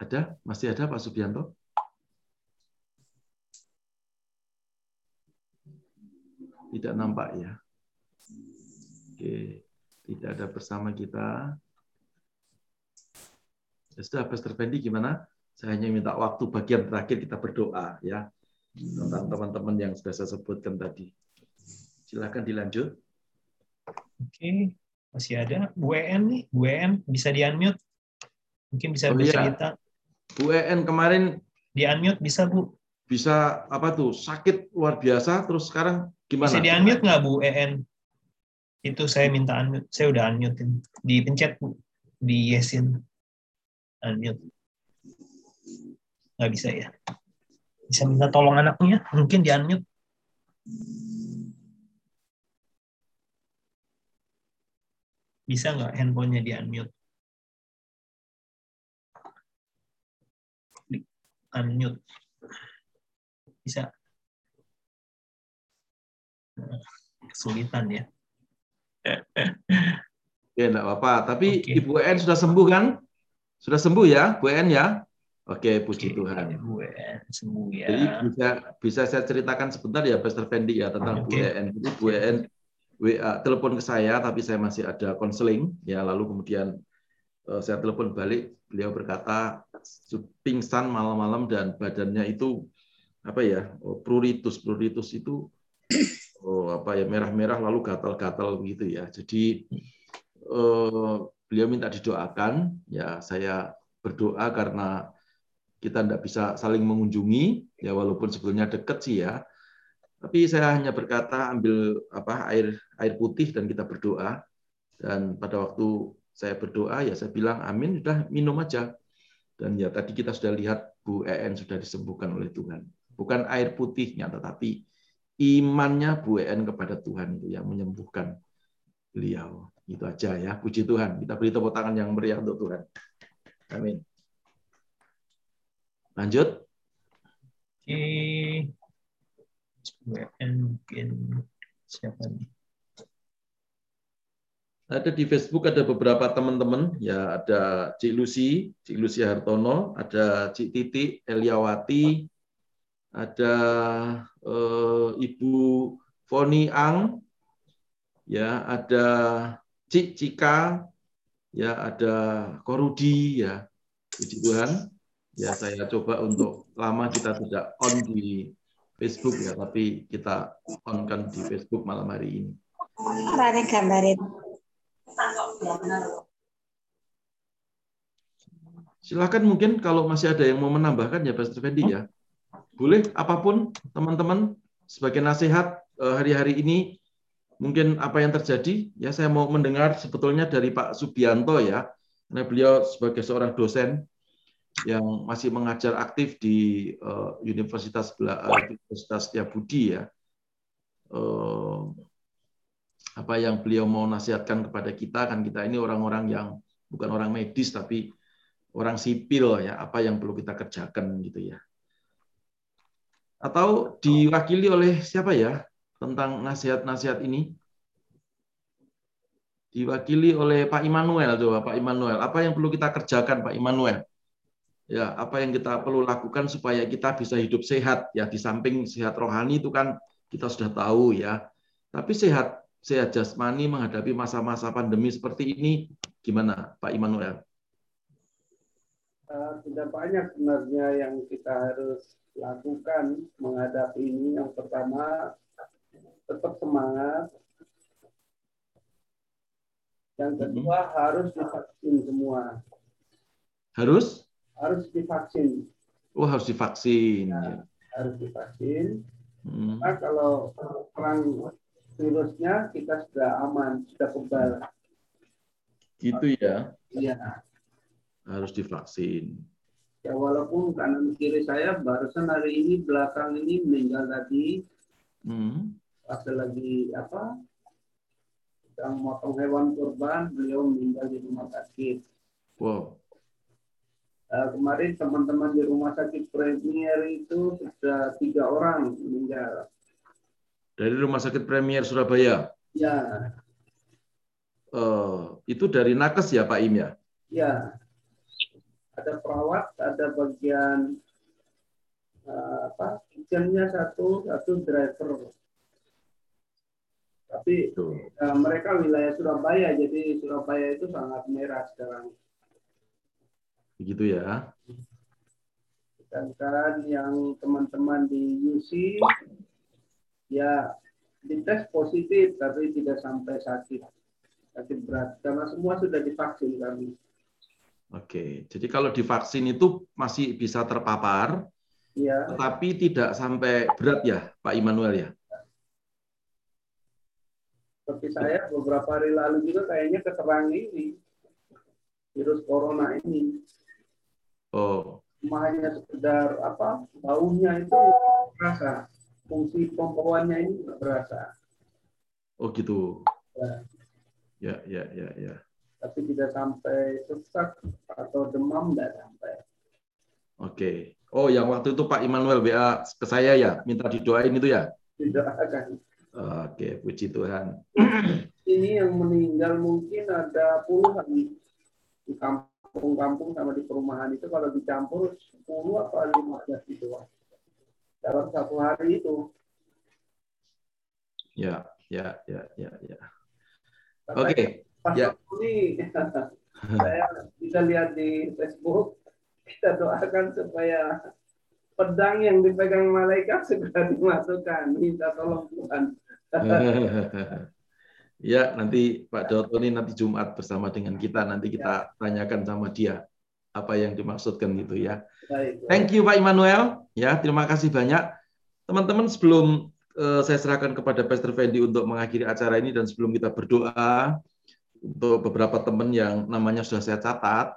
Ada? Masih ada Pak Subianto? Tidak nampak ya. Oke, tidak ada bersama kita. Ya sudah, Pastor Fendi gimana? Saya hanya minta waktu bagian terakhir kita berdoa ya tentang teman-teman yang sudah saya sebutkan tadi. Silakan dilanjut. Oke, masih ada Bu En nih, Bu En bisa di unmute. Mungkin bisa oh, iya. bercerita. Bu En kemarin di unmute bisa Bu? Bisa apa tuh sakit luar biasa terus sekarang gimana? Bisa di unmute nggak Bu En? Itu saya minta unmute, saya udah unmute dipencet Bu, di yesin. Unmute. Nggak bisa ya. Bisa minta tolong anaknya mungkin di unmute. Bisa nggak handphonenya di unmute di unmute bisa kesulitan ya Ya, enggak apa-apa. Tapi okay. Ibu En sudah sembuh kan? Sudah sembuh ya, Bu En ya? Oke, puji Oke, Tuhan. Bu En sembuh ya. Jadi bisa bisa saya ceritakan sebentar ya, Pastor Fendi ya tentang okay. Bu En. Jadi Bu En WA telepon ke saya, tapi saya masih ada konseling ya. Lalu kemudian uh, saya telepon balik, beliau berkata pingsan malam-malam dan badannya itu apa ya oh, pruritus pruritus itu oh, apa ya merah-merah lalu gatal-gatal begitu ya. Jadi uh, beliau minta didoakan, ya saya berdoa karena kita tidak bisa saling mengunjungi. Ya walaupun sebetulnya dekat sih ya. Tapi saya hanya berkata ambil apa air air putih dan kita berdoa. Dan pada waktu saya berdoa ya saya bilang amin sudah minum aja dan ya tadi kita sudah lihat Bu EN sudah disembuhkan oleh Tuhan bukan air putihnya tetapi imannya Bu EN kepada Tuhan itu yang menyembuhkan beliau itu aja ya puji Tuhan kita beri tepuk tangan yang meriah untuk Tuhan amin Lanjut. Oke. mungkin siapa nih? Ada di Facebook ada beberapa teman-teman, ya ada Cik Lucy, Cik Lucy Hartono, ada Cik Titi Eliawati, ada eh, Ibu Foni Ang, ya ada Cik Cika, ya ada Korudi, ya puji Tuhan ya saya coba untuk lama kita tidak on di Facebook ya, tapi kita on kan di Facebook malam hari ini. Mari gambarin. Silakan mungkin kalau masih ada yang mau menambahkan ya Pastor Fendi ya. Boleh apa pun teman-teman sebagai nasihat eh, hari-hari ini mungkin apa yang terjadi ya saya mau mendengar sebetulnya dari Pak Subianto ya. Karena beliau sebagai seorang dosen yang masih mengajar aktif di eh, Universitas eh, Universitas ya. Apa yang beliau mau nasihatkan kepada kita kan kita ini orang-orang yang bukan orang medis tapi orang sipil ya apa yang perlu kita kerjakan gitu ya. Atau diwakili oleh siapa ya tentang nasihat-nasihat ini? Diwakili oleh Pak Immanuel coba Pak Immanuel. Apa yang perlu kita kerjakan Pak Immanuel? Ya apa yang kita perlu lakukan supaya kita bisa hidup sehat? Ya di samping sehat rohani itu kan kita sudah tahu ya. Tapi sehat sehat jasmani menghadapi masa-masa pandemi seperti ini gimana Pak Immanuel Eh, tidak banyak sebenarnya yang kita harus lakukan menghadapi ini. Yang pertama, tetap semangat. Yang kedua, harus divaksin semua. harus Harus divaksin. oh harus divaksin ya. Harus divaksin. Hmm. Nah, kalau perang virusnya kita sudah aman, sudah kebal. gitu ya Iya. harus divaksin Ya walaupun kanan kiri saya barusan hari ini belakang ini meninggal tadi Hmm. pas lagi apa sedang motong hewan kurban beliau meninggal di rumah sakit. wow Eh, kemarin teman-teman di rumah sakit Premier itu sudah tiga orang meninggal. Dari Rumah Sakit Premier Surabaya Ya, Eh, itu dari nakes ya Pak Im ya ya. Ada perawat, ada bagian eh, apa kitchennya satu, satu driver. Tapi eh, mereka wilayah Surabaya, jadi Surabaya itu sangat merah sekarang. begitu ya Sedangkan yang teman-teman di UC ya dites positif tapi tidak sampai sakit. Sakit berat karena semua sudah divaksin kami. oke jadi kalau divaksin itu masih bisa terpapar Ya, tetapi tidak sampai berat ya Pak Immanuel ya? Seperti saya beberapa hari lalu juga kayaknya keserang ini virus corona ini. oh. Cuma hanya sekedar apa baunya itu terasa, fungsi pembawanya ini nggak terasa. oh gitu Ya, ya ya ya ya tapi tidak sampai sesak atau demam tidak sampai. oke oh yang waktu itu Pak Immanuel WA ke saya ya minta didoain itu ya Tidak akan. oke puji Tuhan Ini yang meninggal mungkin ada puluhan di kampung-kampung sama di perumahan itu kalau dicampur 10 apa 15 gitu. Dalam satu hari itu. ya ya ya ya ya. Oke Pas ya. ini saya bisa lihat di Facebook kita doakan supaya pedang yang dipegang malaikat segera dimasukkan. Minta tolong Tuhan. Ya nanti Pak Doto ini nanti Jumat bersama dengan kita. Nanti kita tanyakan sama dia apa yang dimaksudkan gitu ya Baik. Thank you Pak Immanuel. Ya, terima kasih banyak. Teman-teman sebelum eh, saya serahkan kepada Pastor Fendi untuk mengakhiri acara ini dan sebelum kita berdoa untuk beberapa teman yang namanya sudah saya catat,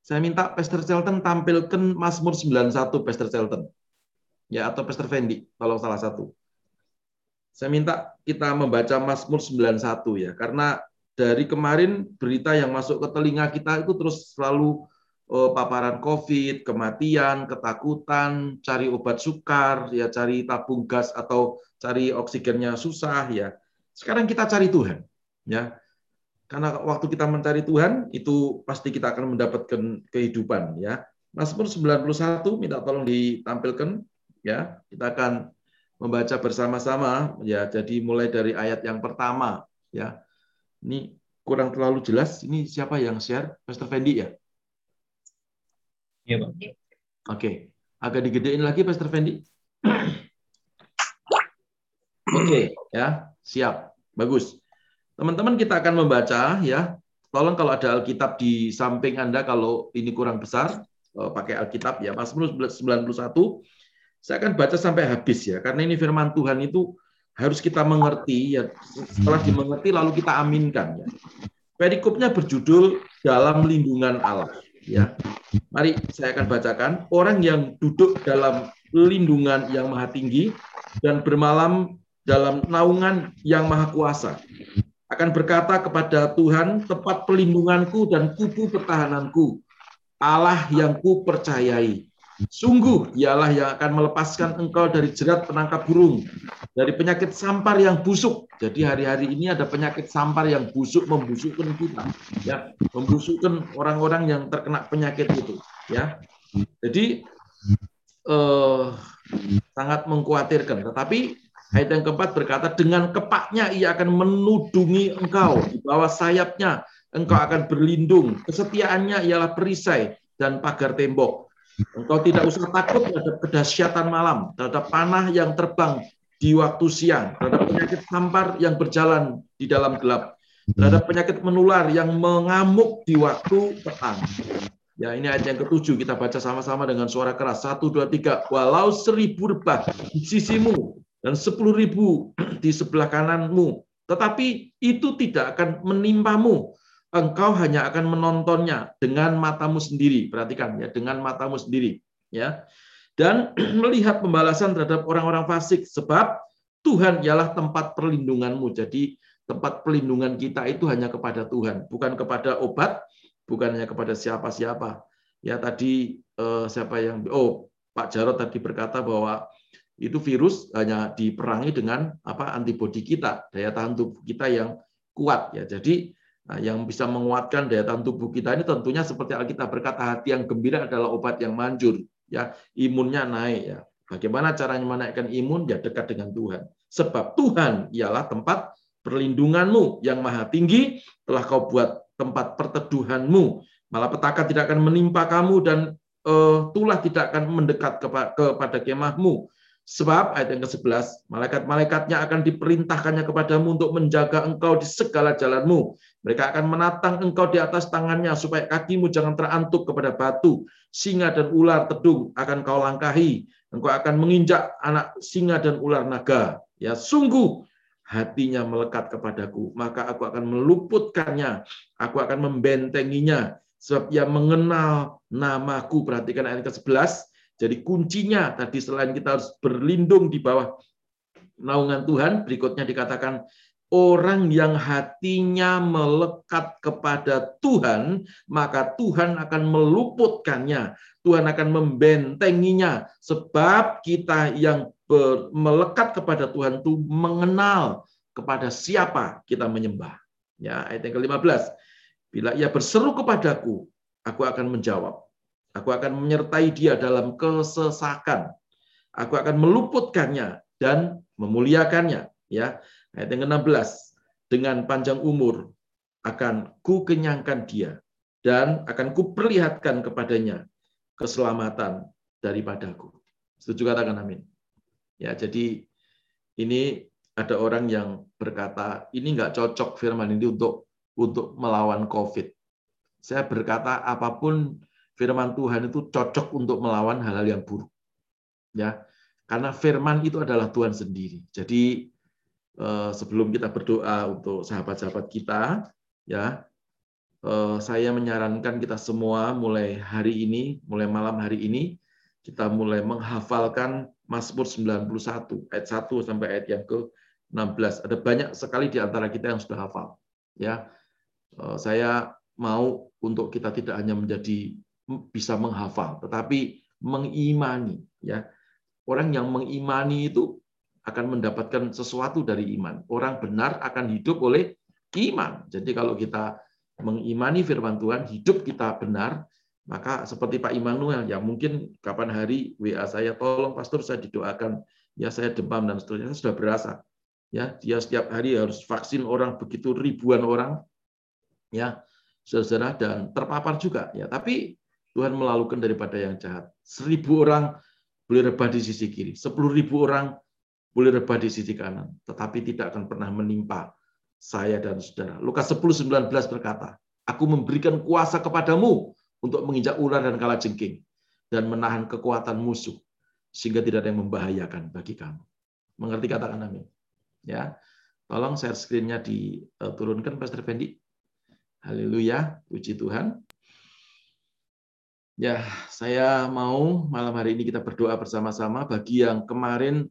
saya minta Pastor Shelton tampilkan Mazmur 91 Pastor Shelton. Ya, atau Pastor Fendi, tolong salah satu. Saya minta kita membaca Mazmur 91 ya, karena dari kemarin berita yang masuk ke telinga kita itu terus selalu eh, paparan COVID, kematian, ketakutan, cari obat sukar, ya cari tabung gas atau cari oksigennya susah ya. Sekarang kita cari Tuhan, ya. Karena waktu kita mencari Tuhan itu pasti kita akan mendapatkan kehidupan, ya. Mazmur 91 minta tolong ditampilkan, ya. Kita akan membaca bersama-sama, ya. Jadi mulai dari ayat yang pertama, ya. Ini kurang terlalu jelas. Ini siapa yang share? Pastor Fendi ya? Iya, Pak. Oke, agak digedein lagi Pastor Fendi. Oke, ya, siap. Bagus. Teman-teman kita akan membaca ya tolong kalau ada Alkitab di samping Anda kalau ini kurang besar eh, pakai Alkitab ya Mazmur 91 saya akan baca sampai habis ya karena ini firman Tuhan itu harus kita mengerti ya setelah dimengerti lalu kita aminkan ya. Perikopnya berjudul dalam lindungan Allah ya. Mari saya akan bacakan. Orang yang duduk dalam lindungan yang maha tinggi dan bermalam dalam naungan yang maha kuasa akan berkata kepada Tuhan tempat pelindunganku dan kubu pertahananku. Allah yang ku percayai Sungguh dialah yang akan melepaskan engkau dari jerat penangkap burung, dari penyakit sampar yang busuk. Jadi hari-hari ini ada penyakit sampar yang busuk membusukkan kita, ya, membusukkan orang-orang yang terkena penyakit itu, ya. Jadi eh, sangat mengkhawatirkan. Tetapi ayat yang keempat berkata, dengan kepaknya ia akan menudungi engkau di bawah sayapnya, engkau akan berlindung. Kesetiaannya ialah perisai dan pagar tembok Engkau tidak usah takut terhadap kedahsyatan malam, terhadap panah yang terbang di waktu siang, terhadap penyakit sampar yang berjalan di dalam gelap, terhadap penyakit menular yang mengamuk di waktu petang. Ya, ini ayat yang ketujuh kita baca sama-sama dengan suara keras. Satu, dua, tiga. Walau seribu rebah di sisimu dan sepuluh ribu di sebelah kananmu, tetapi itu tidak akan menimpamu engkau hanya akan menontonnya dengan matamu sendiri. Perhatikan ya, dengan matamu sendiri, ya. Dan melihat pembalasan terhadap orang-orang fasik sebab Tuhan ialah tempat perlindunganmu. Jadi tempat perlindungan kita itu hanya kepada Tuhan, bukan kepada obat, bukan hanya kepada siapa-siapa. Ya tadi eh, siapa yang oh Pak Jarot tadi berkata bahwa itu virus hanya diperangi dengan apa antibodi kita, daya tahan tubuh kita yang kuat ya. Jadi yang bisa menguatkan daya tahan tubuh kita ini tentunya seperti Alkitab berkata hati yang gembira adalah obat yang manjur, ya imunnya naik ya. Bagaimana caranya menaikkan imun? Ya dekat dengan Tuhan. Sebab Tuhan ialah tempat perlindunganmu yang maha tinggi, telah kau buat tempat perteduhanmu. Malapetaka tidak akan menimpa kamu dan uh, tulah tidak akan mendekat kepada kemahmu. Sebab ayat yang ke-11, malaikat-malaikatnya akan diperintahkannya kepadamu untuk menjaga engkau di segala jalanmu. Mereka akan menatang engkau di atas tangannya supaya kakimu jangan terantuk kepada batu. Singa dan ular tedung akan kau langkahi. Engkau akan menginjak anak singa dan ular naga. Ya sungguh hatinya melekat kepadaku, maka aku akan meluputkannya. Aku akan membentenginya sebab ia mengenal namaku. Perhatikan ayat ke-11 jadi kuncinya tadi selain kita harus berlindung di bawah naungan Tuhan, berikutnya dikatakan orang yang hatinya melekat kepada Tuhan, maka Tuhan akan meluputkannya. Tuhan akan membentenginya sebab kita yang melekat kepada Tuhan itu mengenal kepada siapa kita menyembah. Ya, ayat yang ke-15. Bila ia berseru kepadaku, aku akan menjawab. Aku akan menyertai dia dalam kesesakan. Aku akan meluputkannya dan memuliakannya. Ya, ayat yang ke-16. Dengan panjang umur akan ku kenyangkan dia dan akan ku perlihatkan kepadanya keselamatan daripadaku. Setuju katakan amin. Ya, jadi ini ada orang yang berkata ini nggak cocok firman ini untuk untuk melawan COVID. Saya berkata apa pun firman Tuhan itu cocok untuk melawan hal-hal yang buruk. Ya. Karena firman itu adalah Tuhan sendiri. Jadi sebelum kita berdoa untuk sahabat-sahabat kita, ya, eh, saya menyarankan kita semua mulai hari ini, mulai malam hari ini, kita mulai menghafalkan Mazmur 91 ayat 1 sampai ayat yang ke-16. Ada banyak sekali di antara kita yang sudah hafal. Ya. Eh, saya mau untuk kita tidak hanya menjadi bisa menghafal, tetapi mengimani. Ya, orang yang mengimani itu akan mendapatkan sesuatu dari iman. Orang benar akan hidup oleh iman. Jadi kalau kita mengimani firman Tuhan, hidup kita benar, maka seperti Pak Immanuel, ya mungkin kapan hari WA saya, tolong pastor saya didoakan, ya saya demam dan seterusnya, sudah berasa. Ya, dia setiap hari harus vaksin orang begitu ribuan orang, ya saudara dan terpapar juga. Ya, tapi Tuhan melalukan daripada yang jahat. Seribu orang boleh rebah di sisi kiri, sepuluh ribu orang boleh rebah di sisi kanan, tetapi tidak akan pernah menimpa saya dan saudara. Lukas 10, 19 berkata, Aku memberikan kuasa kepadamu untuk menginjak ular dan kala jengking dan menahan kekuatan musuh sehingga tidak ada yang membahayakan bagi kamu. Mengerti katakan amin. Ya. Tolong share screen-nya diturunkan Pastor Fendi. Haleluya, puji Tuhan. Ya, saya mau malam hari ini kita berdoa bersama-sama bagi yang kemarin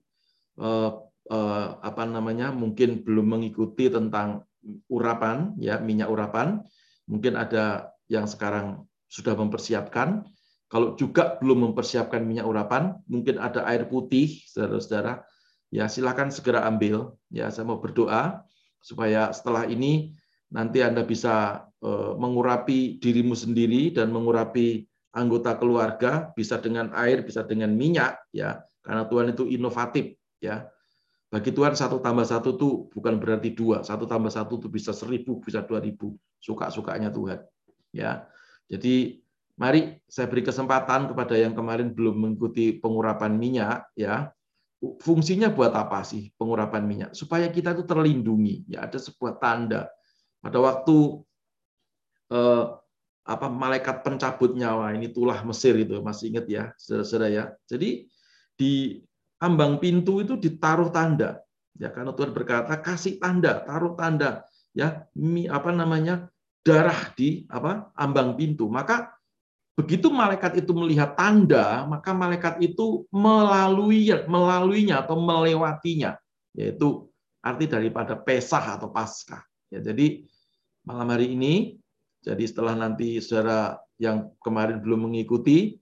eh, eh, apa namanya mungkin belum mengikuti tentang urapan ya minyak urapan. Mungkin ada yang sekarang sudah mempersiapkan. Kalau juga belum mempersiapkan minyak urapan mungkin ada air putih saudara-saudara. Ya silakan segera ambil. Ya saya mau berdoa supaya setelah ini nanti Anda bisa eh, mengurapi dirimu sendiri dan mengurapi anggota keluarga bisa dengan air bisa dengan minyak ya. Karena Tuhan itu inovatif ya bagi Tuhan satu tambah satu itu bukan berarti dua. Satu tambah satu itu bisa seribu, bisa dua ribu. Suka-sukanya Tuhan. Ya, Jadi mari saya beri kesempatan kepada yang kemarin belum mengikuti pengurapan minyak. ya Fungsinya buat apa sih pengurapan minyak? Supaya kita itu terlindungi. Ya Ada sebuah tanda. Pada waktu eh, apa malaikat pencabut nyawa ini tulah Mesir itu masih ingat ya saudara-saudara ya. Jadi di ambang pintu itu ditaruh tanda. Ya, karena Tuhan berkata kasih tanda, taruh tanda ya, mi, apa namanya? darah di apa? ambang pintu. Maka begitu malaikat itu melihat tanda, maka malaikat itu melalui melaluinya atau melewatinya, yaitu arti daripada Pesah atau Paskah. Ya, jadi malam hari ini jadi setelah nanti saudara yang kemarin belum mengikuti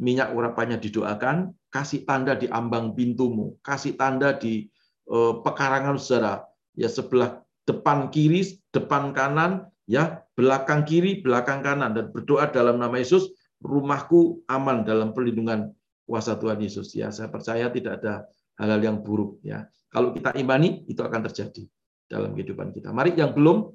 minyak urapannya didoakan, kasih tanda di ambang pintumu, kasih tanda di uh, pekarangan saudara, ya sebelah depan kiri, depan kanan, ya belakang kiri, belakang kanan, dan berdoa dalam nama Yesus, rumahku aman dalam perlindungan kuasa Tuhan Yesus. Ya, saya percaya tidak ada hal-hal yang buruk. Ya, kalau kita imani itu akan terjadi dalam kehidupan kita. Mari yang belum,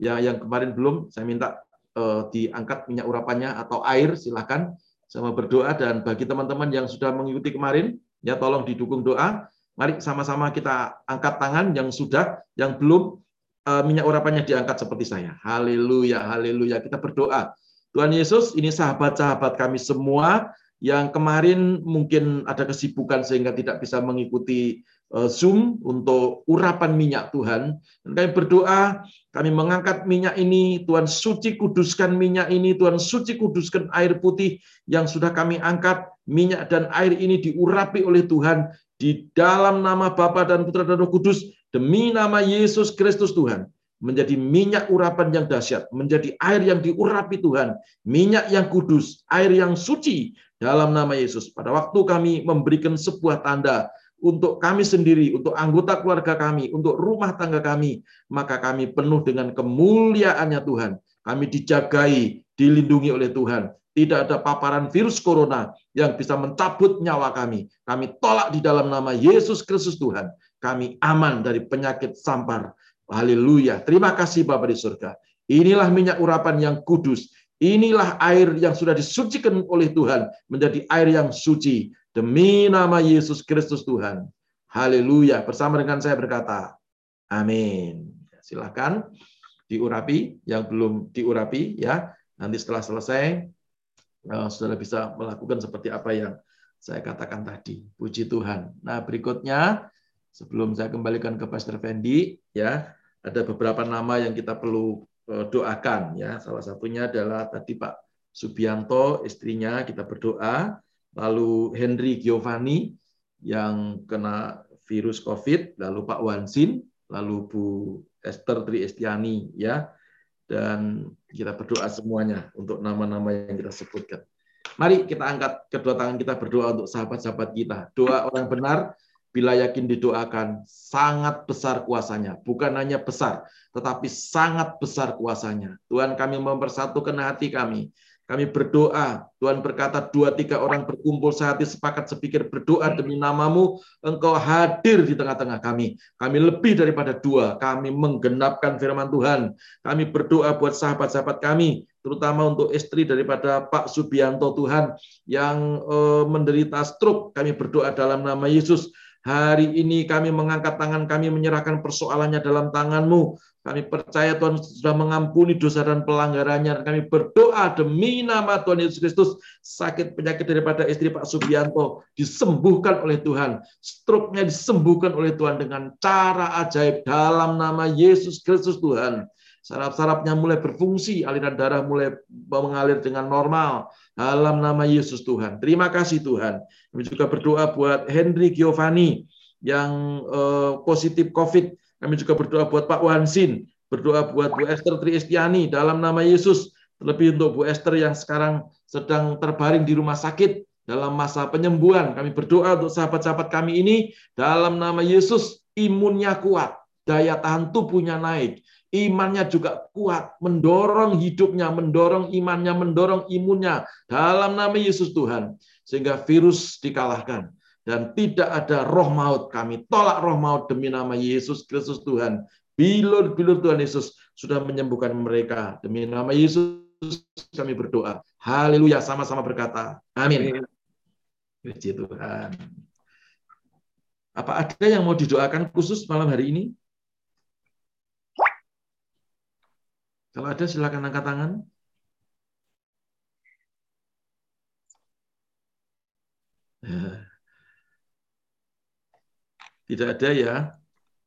ya yang kemarin belum, saya minta uh, diangkat minyak urapannya atau air, silakan sama berdoa dan bagi teman-teman yang sudah mengikuti kemarin ya tolong didukung doa. Mari sama-sama kita angkat tangan yang sudah yang belum eh, minyak urapannya diangkat seperti saya. Haleluya haleluya. Kita berdoa. Tuhan Yesus ini sahabat-sahabat kami semua yang kemarin mungkin ada kesibukan sehingga tidak bisa mengikuti Zoom untuk urapan minyak Tuhan. Dan kami berdoa, kami mengangkat minyak ini, Tuhan suci kuduskan minyak ini, Tuhan suci kuduskan air putih yang sudah kami angkat, minyak dan air ini diurapi oleh Tuhan di dalam nama Bapa dan Putra dan Roh Kudus, demi nama Yesus Kristus Tuhan menjadi minyak urapan yang dahsyat, menjadi air yang diurapi Tuhan, minyak yang kudus, air yang suci dalam nama Yesus. Pada waktu kami memberikan sebuah tanda untuk kami sendiri, untuk anggota keluarga kami, untuk rumah tangga kami, maka kami penuh dengan kemuliaannya Tuhan. Kami dijagai, dilindungi oleh Tuhan. Tidak ada paparan virus corona yang bisa mencabut nyawa kami. Kami tolak di dalam nama Yesus Kristus Tuhan. Kami aman dari penyakit sampar. Haleluya. Terima kasih Bapak di surga. Inilah minyak urapan yang kudus. Inilah air yang sudah disucikan oleh Tuhan menjadi air yang suci Demi nama Yesus Kristus Tuhan. Haleluya. Bersama dengan saya berkata, amin. Silakan diurapi yang belum diurapi ya. Nanti setelah selesai uh, saudara bisa melakukan seperti apa yang saya katakan tadi. Puji Tuhan. Nah, berikutnya sebelum saya kembalikan ke Pastor Fendi ya, ada beberapa nama yang kita perlu uh, doakan ya. Salah satunya adalah tadi Pak Subianto, istrinya kita berdoa lalu Henry Giovanni yang kena virus COVID, lalu Pak Wansin, lalu Bu Esther Tri Estiani ya. Dan kita berdoa semuanya untuk nama-nama yang kita sebutkan. Mari kita angkat kedua tangan kita berdoa untuk sahabat-sahabat kita. Doa orang benar bila yakin didoakan sangat besar kuasanya. Bukan hanya besar, tetapi sangat besar kuasanya. Tuhan kami mempersatukan hati kami kami berdoa, Tuhan berkata dua tiga orang berkumpul sehati sepakat sepikir berdoa demi namamu, engkau hadir di tengah-tengah kami. Kami lebih daripada dua, kami menggenapkan firman Tuhan. Kami berdoa buat sahabat-sahabat kami, terutama untuk istri daripada Pak Subianto Tuhan yang eh, menderita stroke. Kami berdoa dalam nama Yesus, Hari ini kami mengangkat tangan kami menyerahkan persoalannya dalam tanganmu. Kami percaya Tuhan sudah mengampuni dosa dan pelanggarannya. Kami berdoa demi nama Tuhan Yesus Kristus. Sakit penyakit daripada istri Pak Subianto disembuhkan oleh Tuhan. Stroke-nya disembuhkan oleh Tuhan dengan cara ajaib dalam nama Yesus Kristus Tuhan. Saraf-sarafnya mulai berfungsi, aliran darah mulai mengalir dengan normal. Dalam nama Yesus Tuhan. Terima kasih Tuhan. Kami juga berdoa buat Henry Giovanni yang uh, positif COVID kami juga berdoa buat Pak Wansin, berdoa buat Bu Esther Triestiani dalam nama Yesus. Terlebih untuk Bu Esther yang sekarang sedang terbaring di rumah sakit dalam masa penyembuhan. Kami berdoa untuk sahabat-sahabat kami ini dalam nama Yesus imunnya kuat, daya tahan tubuhnya naik, imannya juga kuat, mendorong hidupnya, mendorong imannya, mendorong imunnya dalam nama Yesus Tuhan. Sehingga virus dikalahkan dan tidak ada roh maut. Kami tolak roh maut demi nama Yesus Kristus Tuhan. Bilur-bilur Tuhan Yesus sudah menyembuhkan mereka. Demi nama Yesus kami berdoa. Haleluya, sama-sama berkata. Amin. Puji Tuhan. Apa ada yang mau didoakan khusus malam hari ini? Kalau ada silakan angkat tangan. Ya. Tidak ada ya.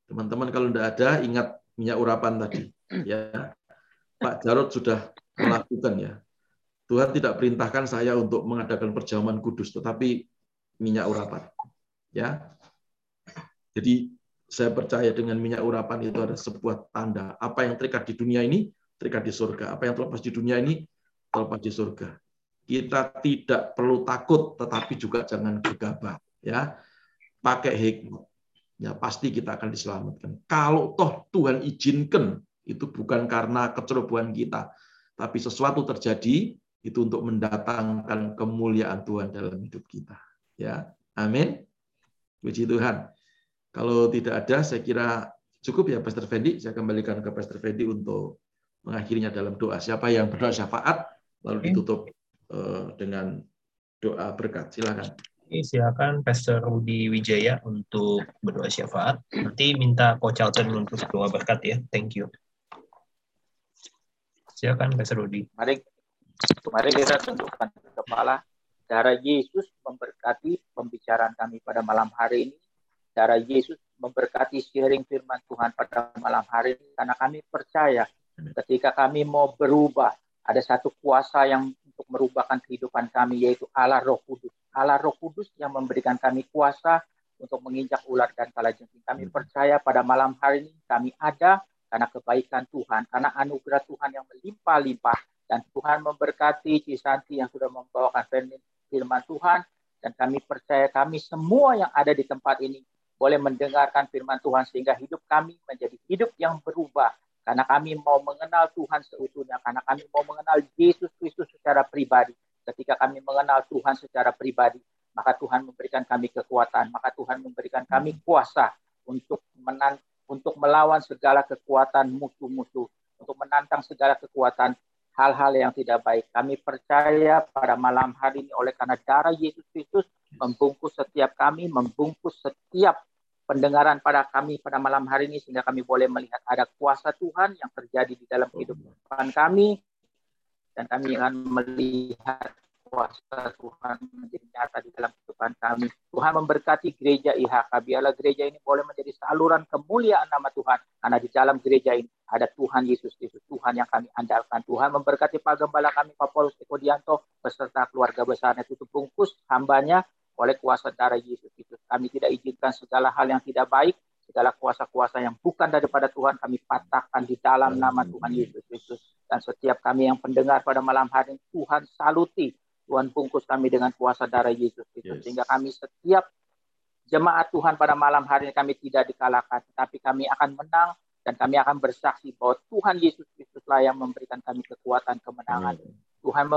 Teman-teman kalau tidak ada, ingat minyak urapan tadi. Ya, Pak Jarod sudah melakukan ya. Tuhan tidak perintahkan saya untuk mengadakan perjamuan kudus, tetapi minyak urapan. Ya, jadi saya percaya dengan minyak urapan itu ada sebuah tanda. Apa yang terikat di dunia ini, terikat di surga. Apa yang terlepas di dunia ini, terlepas di surga. Kita tidak perlu takut, tetapi juga jangan gegabah. Ya, pakai hikmat ya pasti kita akan diselamatkan. Kalau toh Tuhan izinkan, itu bukan karena kecerobohan kita, tapi sesuatu terjadi itu untuk mendatangkan kemuliaan Tuhan dalam hidup kita. Ya, amin. Puji Tuhan. Kalau tidak ada, saya kira cukup ya Pastor Fendi. Saya kembalikan ke Pastor Fendi untuk mengakhirinya dalam doa. Siapa yang berdoa syafaat, lalu ditutup eh, dengan doa berkat. Silakan. Silakan Pastor Rudi Wijaya untuk berdoa syafaat. Nanti minta Coach Alton untuk berdoa berkat ya. Thank you. Silakan Pastor Rudi. Mari, mari kita tundukkan kepala. Darah Yesus memberkati pembicaraan kami pada malam hari ini. Darah Yesus memberkati sharing firman Tuhan pada malam hari ini. Karena kami percaya ketika kami mau berubah, ada satu kuasa yang untuk merubahkan kehidupan kami, yaitu Allah Roh Kudus Allah Roh Kudus yang memberikan kami kuasa untuk menginjak ular dan kalajengking. Kami hmm. percaya pada malam hari ini kami ada karena kebaikan Tuhan, karena anugerah Tuhan yang melimpah-limpah dan Tuhan memberkati Cisanti yang sudah membawakan firman Tuhan dan kami percaya kami semua yang ada di tempat ini boleh mendengarkan firman Tuhan sehingga hidup kami menjadi hidup yang berubah karena kami mau mengenal Tuhan seutuhnya karena kami mau mengenal Yesus Kristus secara pribadi. Ketika kami mengenal Tuhan secara pribadi, maka Tuhan memberikan kami kekuatan, maka Tuhan memberikan kami kuasa untuk menan untuk melawan segala kekuatan musuh-musuh, untuk menantang segala kekuatan hal-hal yang tidak baik. Kami percaya pada malam hari ini oleh karena darah Yesus Kristus membungkus setiap kami, membungkus setiap pendengaran pada kami pada malam hari ini sehingga kami boleh melihat ada kuasa Tuhan yang terjadi di dalam kehidupan kami dan kami akan melihat kuasa Tuhan menjadi nyata di dalam kehidupan kami. Tuhan memberkati gereja IHK. Biarlah gereja ini boleh menjadi saluran kemuliaan nama Tuhan. Karena di dalam gereja ini ada Tuhan Yesus Kristus, Tuhan yang kami andalkan. Tuhan memberkati Pak Gembala kami, Pak Paulus Ekodianto, beserta keluarga besarnya tutup bungkus hambanya oleh kuasa darah Yesus Kristus. Kami tidak izinkan segala hal yang tidak baik segala kuasa-kuasa yang bukan daripada Tuhan kami patahkan di dalam nama Tuhan Yesus Kristus. Dan setiap kami yang pendengar pada malam hari ini, Tuhan saluti, Tuhan bungkus kami dengan kuasa darah Yesus Kristus. Yes. Sehingga kami setiap jemaat Tuhan pada malam hari ini kami tidak dikalahkan, tapi kami akan menang dan kami akan bersaksi bahwa Tuhan Yesus Kristuslah yang memberikan kami kekuatan kemenangan. Amen. Tuhan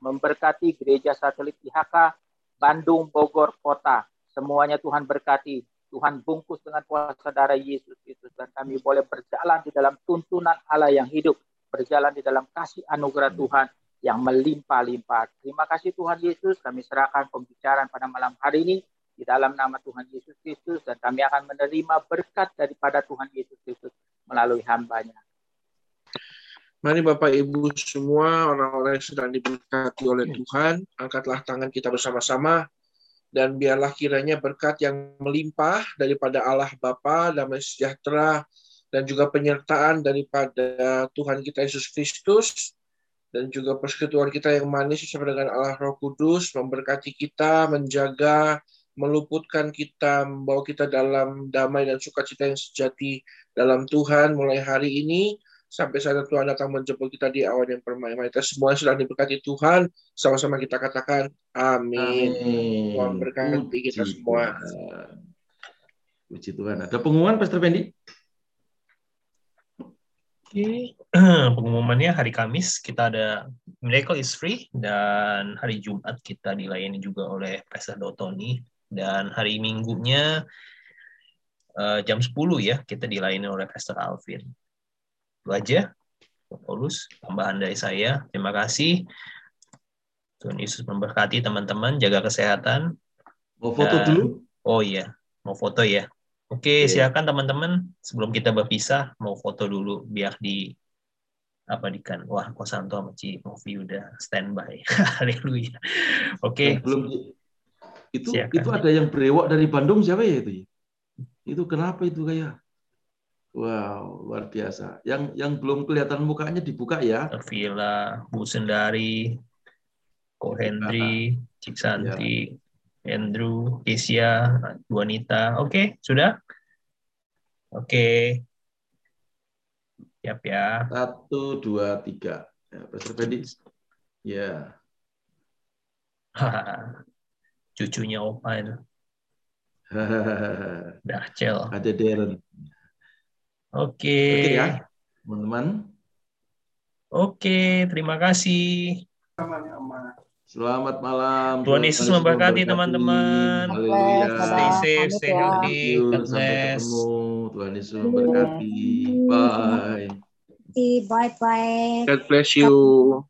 memberkati gereja satelit IHK, Bandung, Bogor, Kota. Semuanya Tuhan berkati Tuhan bungkus dengan kuasa darah Yesus Kristus dan kami boleh berjalan di dalam tuntunan Allah yang hidup, berjalan di dalam kasih anugerah Tuhan yang melimpah-limpah. Terima kasih Tuhan Yesus, kami serahkan pembicaraan pada malam hari ini di dalam nama Tuhan Yesus Kristus dan kami akan menerima berkat daripada Tuhan Yesus Kristus melalui hambanya. Mari Bapak Ibu semua orang-orang yang sedang diberkati oleh Tuhan, angkatlah tangan kita bersama-sama dan biarlah kiranya berkat yang melimpah daripada Allah Bapa, damai sejahtera dan juga penyertaan daripada Tuhan kita Yesus Kristus dan juga persekutuan kita yang manis bersama dengan Allah Roh Kudus memberkati kita, menjaga, meluputkan kita, membawa kita dalam damai dan sukacita yang sejati dalam Tuhan mulai hari ini sampai saat Tuhan datang menjemput kita di awan yang permai. Kita semua sedang diberkati Tuhan, sama-sama kita katakan amin. Amin. Tuhan berkati kita semua. Puji Tuhan. Ada pengumuman, Pastor Fendi? Oke, pengumumannya hari Kamis kita ada Miracle is Free dan hari Jumat kita dilayani juga oleh Pastor Dotoni dan hari Minggunya eh, jam 10 ya kita dilayani oleh Pastor Alvin. Itu aja, Paulus, tambahan dari saya. Terima kasih. Tuhan Yesus memberkati teman-teman, jaga kesehatan. Mau foto Dan- dulu? Oh iya, mau foto ya. Oke, silakan teman-teman. Sebelum kita berpisah, mau foto dulu biar di apa di kan. Wah, Kosanto sama Ci Novi udah standby. Haleluya. Oke. Yang belum itu Silakan. itu ada yang berewok dari Bandung siapa ya itu? ya? Itu kenapa itu kayak? Wow, luar biasa. Yang yang belum kelihatan mukanya dibuka ya. Villa, Bu Sendari, Ko Hendri, Cik Santi, Andrew, Kesia, Bu Anita. Oke, sudah? Oke. Siap ya. Satu, dua, tiga. Ya, Pastor Fendi. Ya. Cucunya Opa itu. Dahcel. Ada Darren. Oke. Oke ya, teman-teman. Oke, terima kasih. Selamat malam. Tuhan Yesus memberkati teman-teman. Haleluya. Stay safe, stay healthy. God Sampai bless. ketemu. Tuhan Yesus memberkati. Bye. Bye bye. God bless you.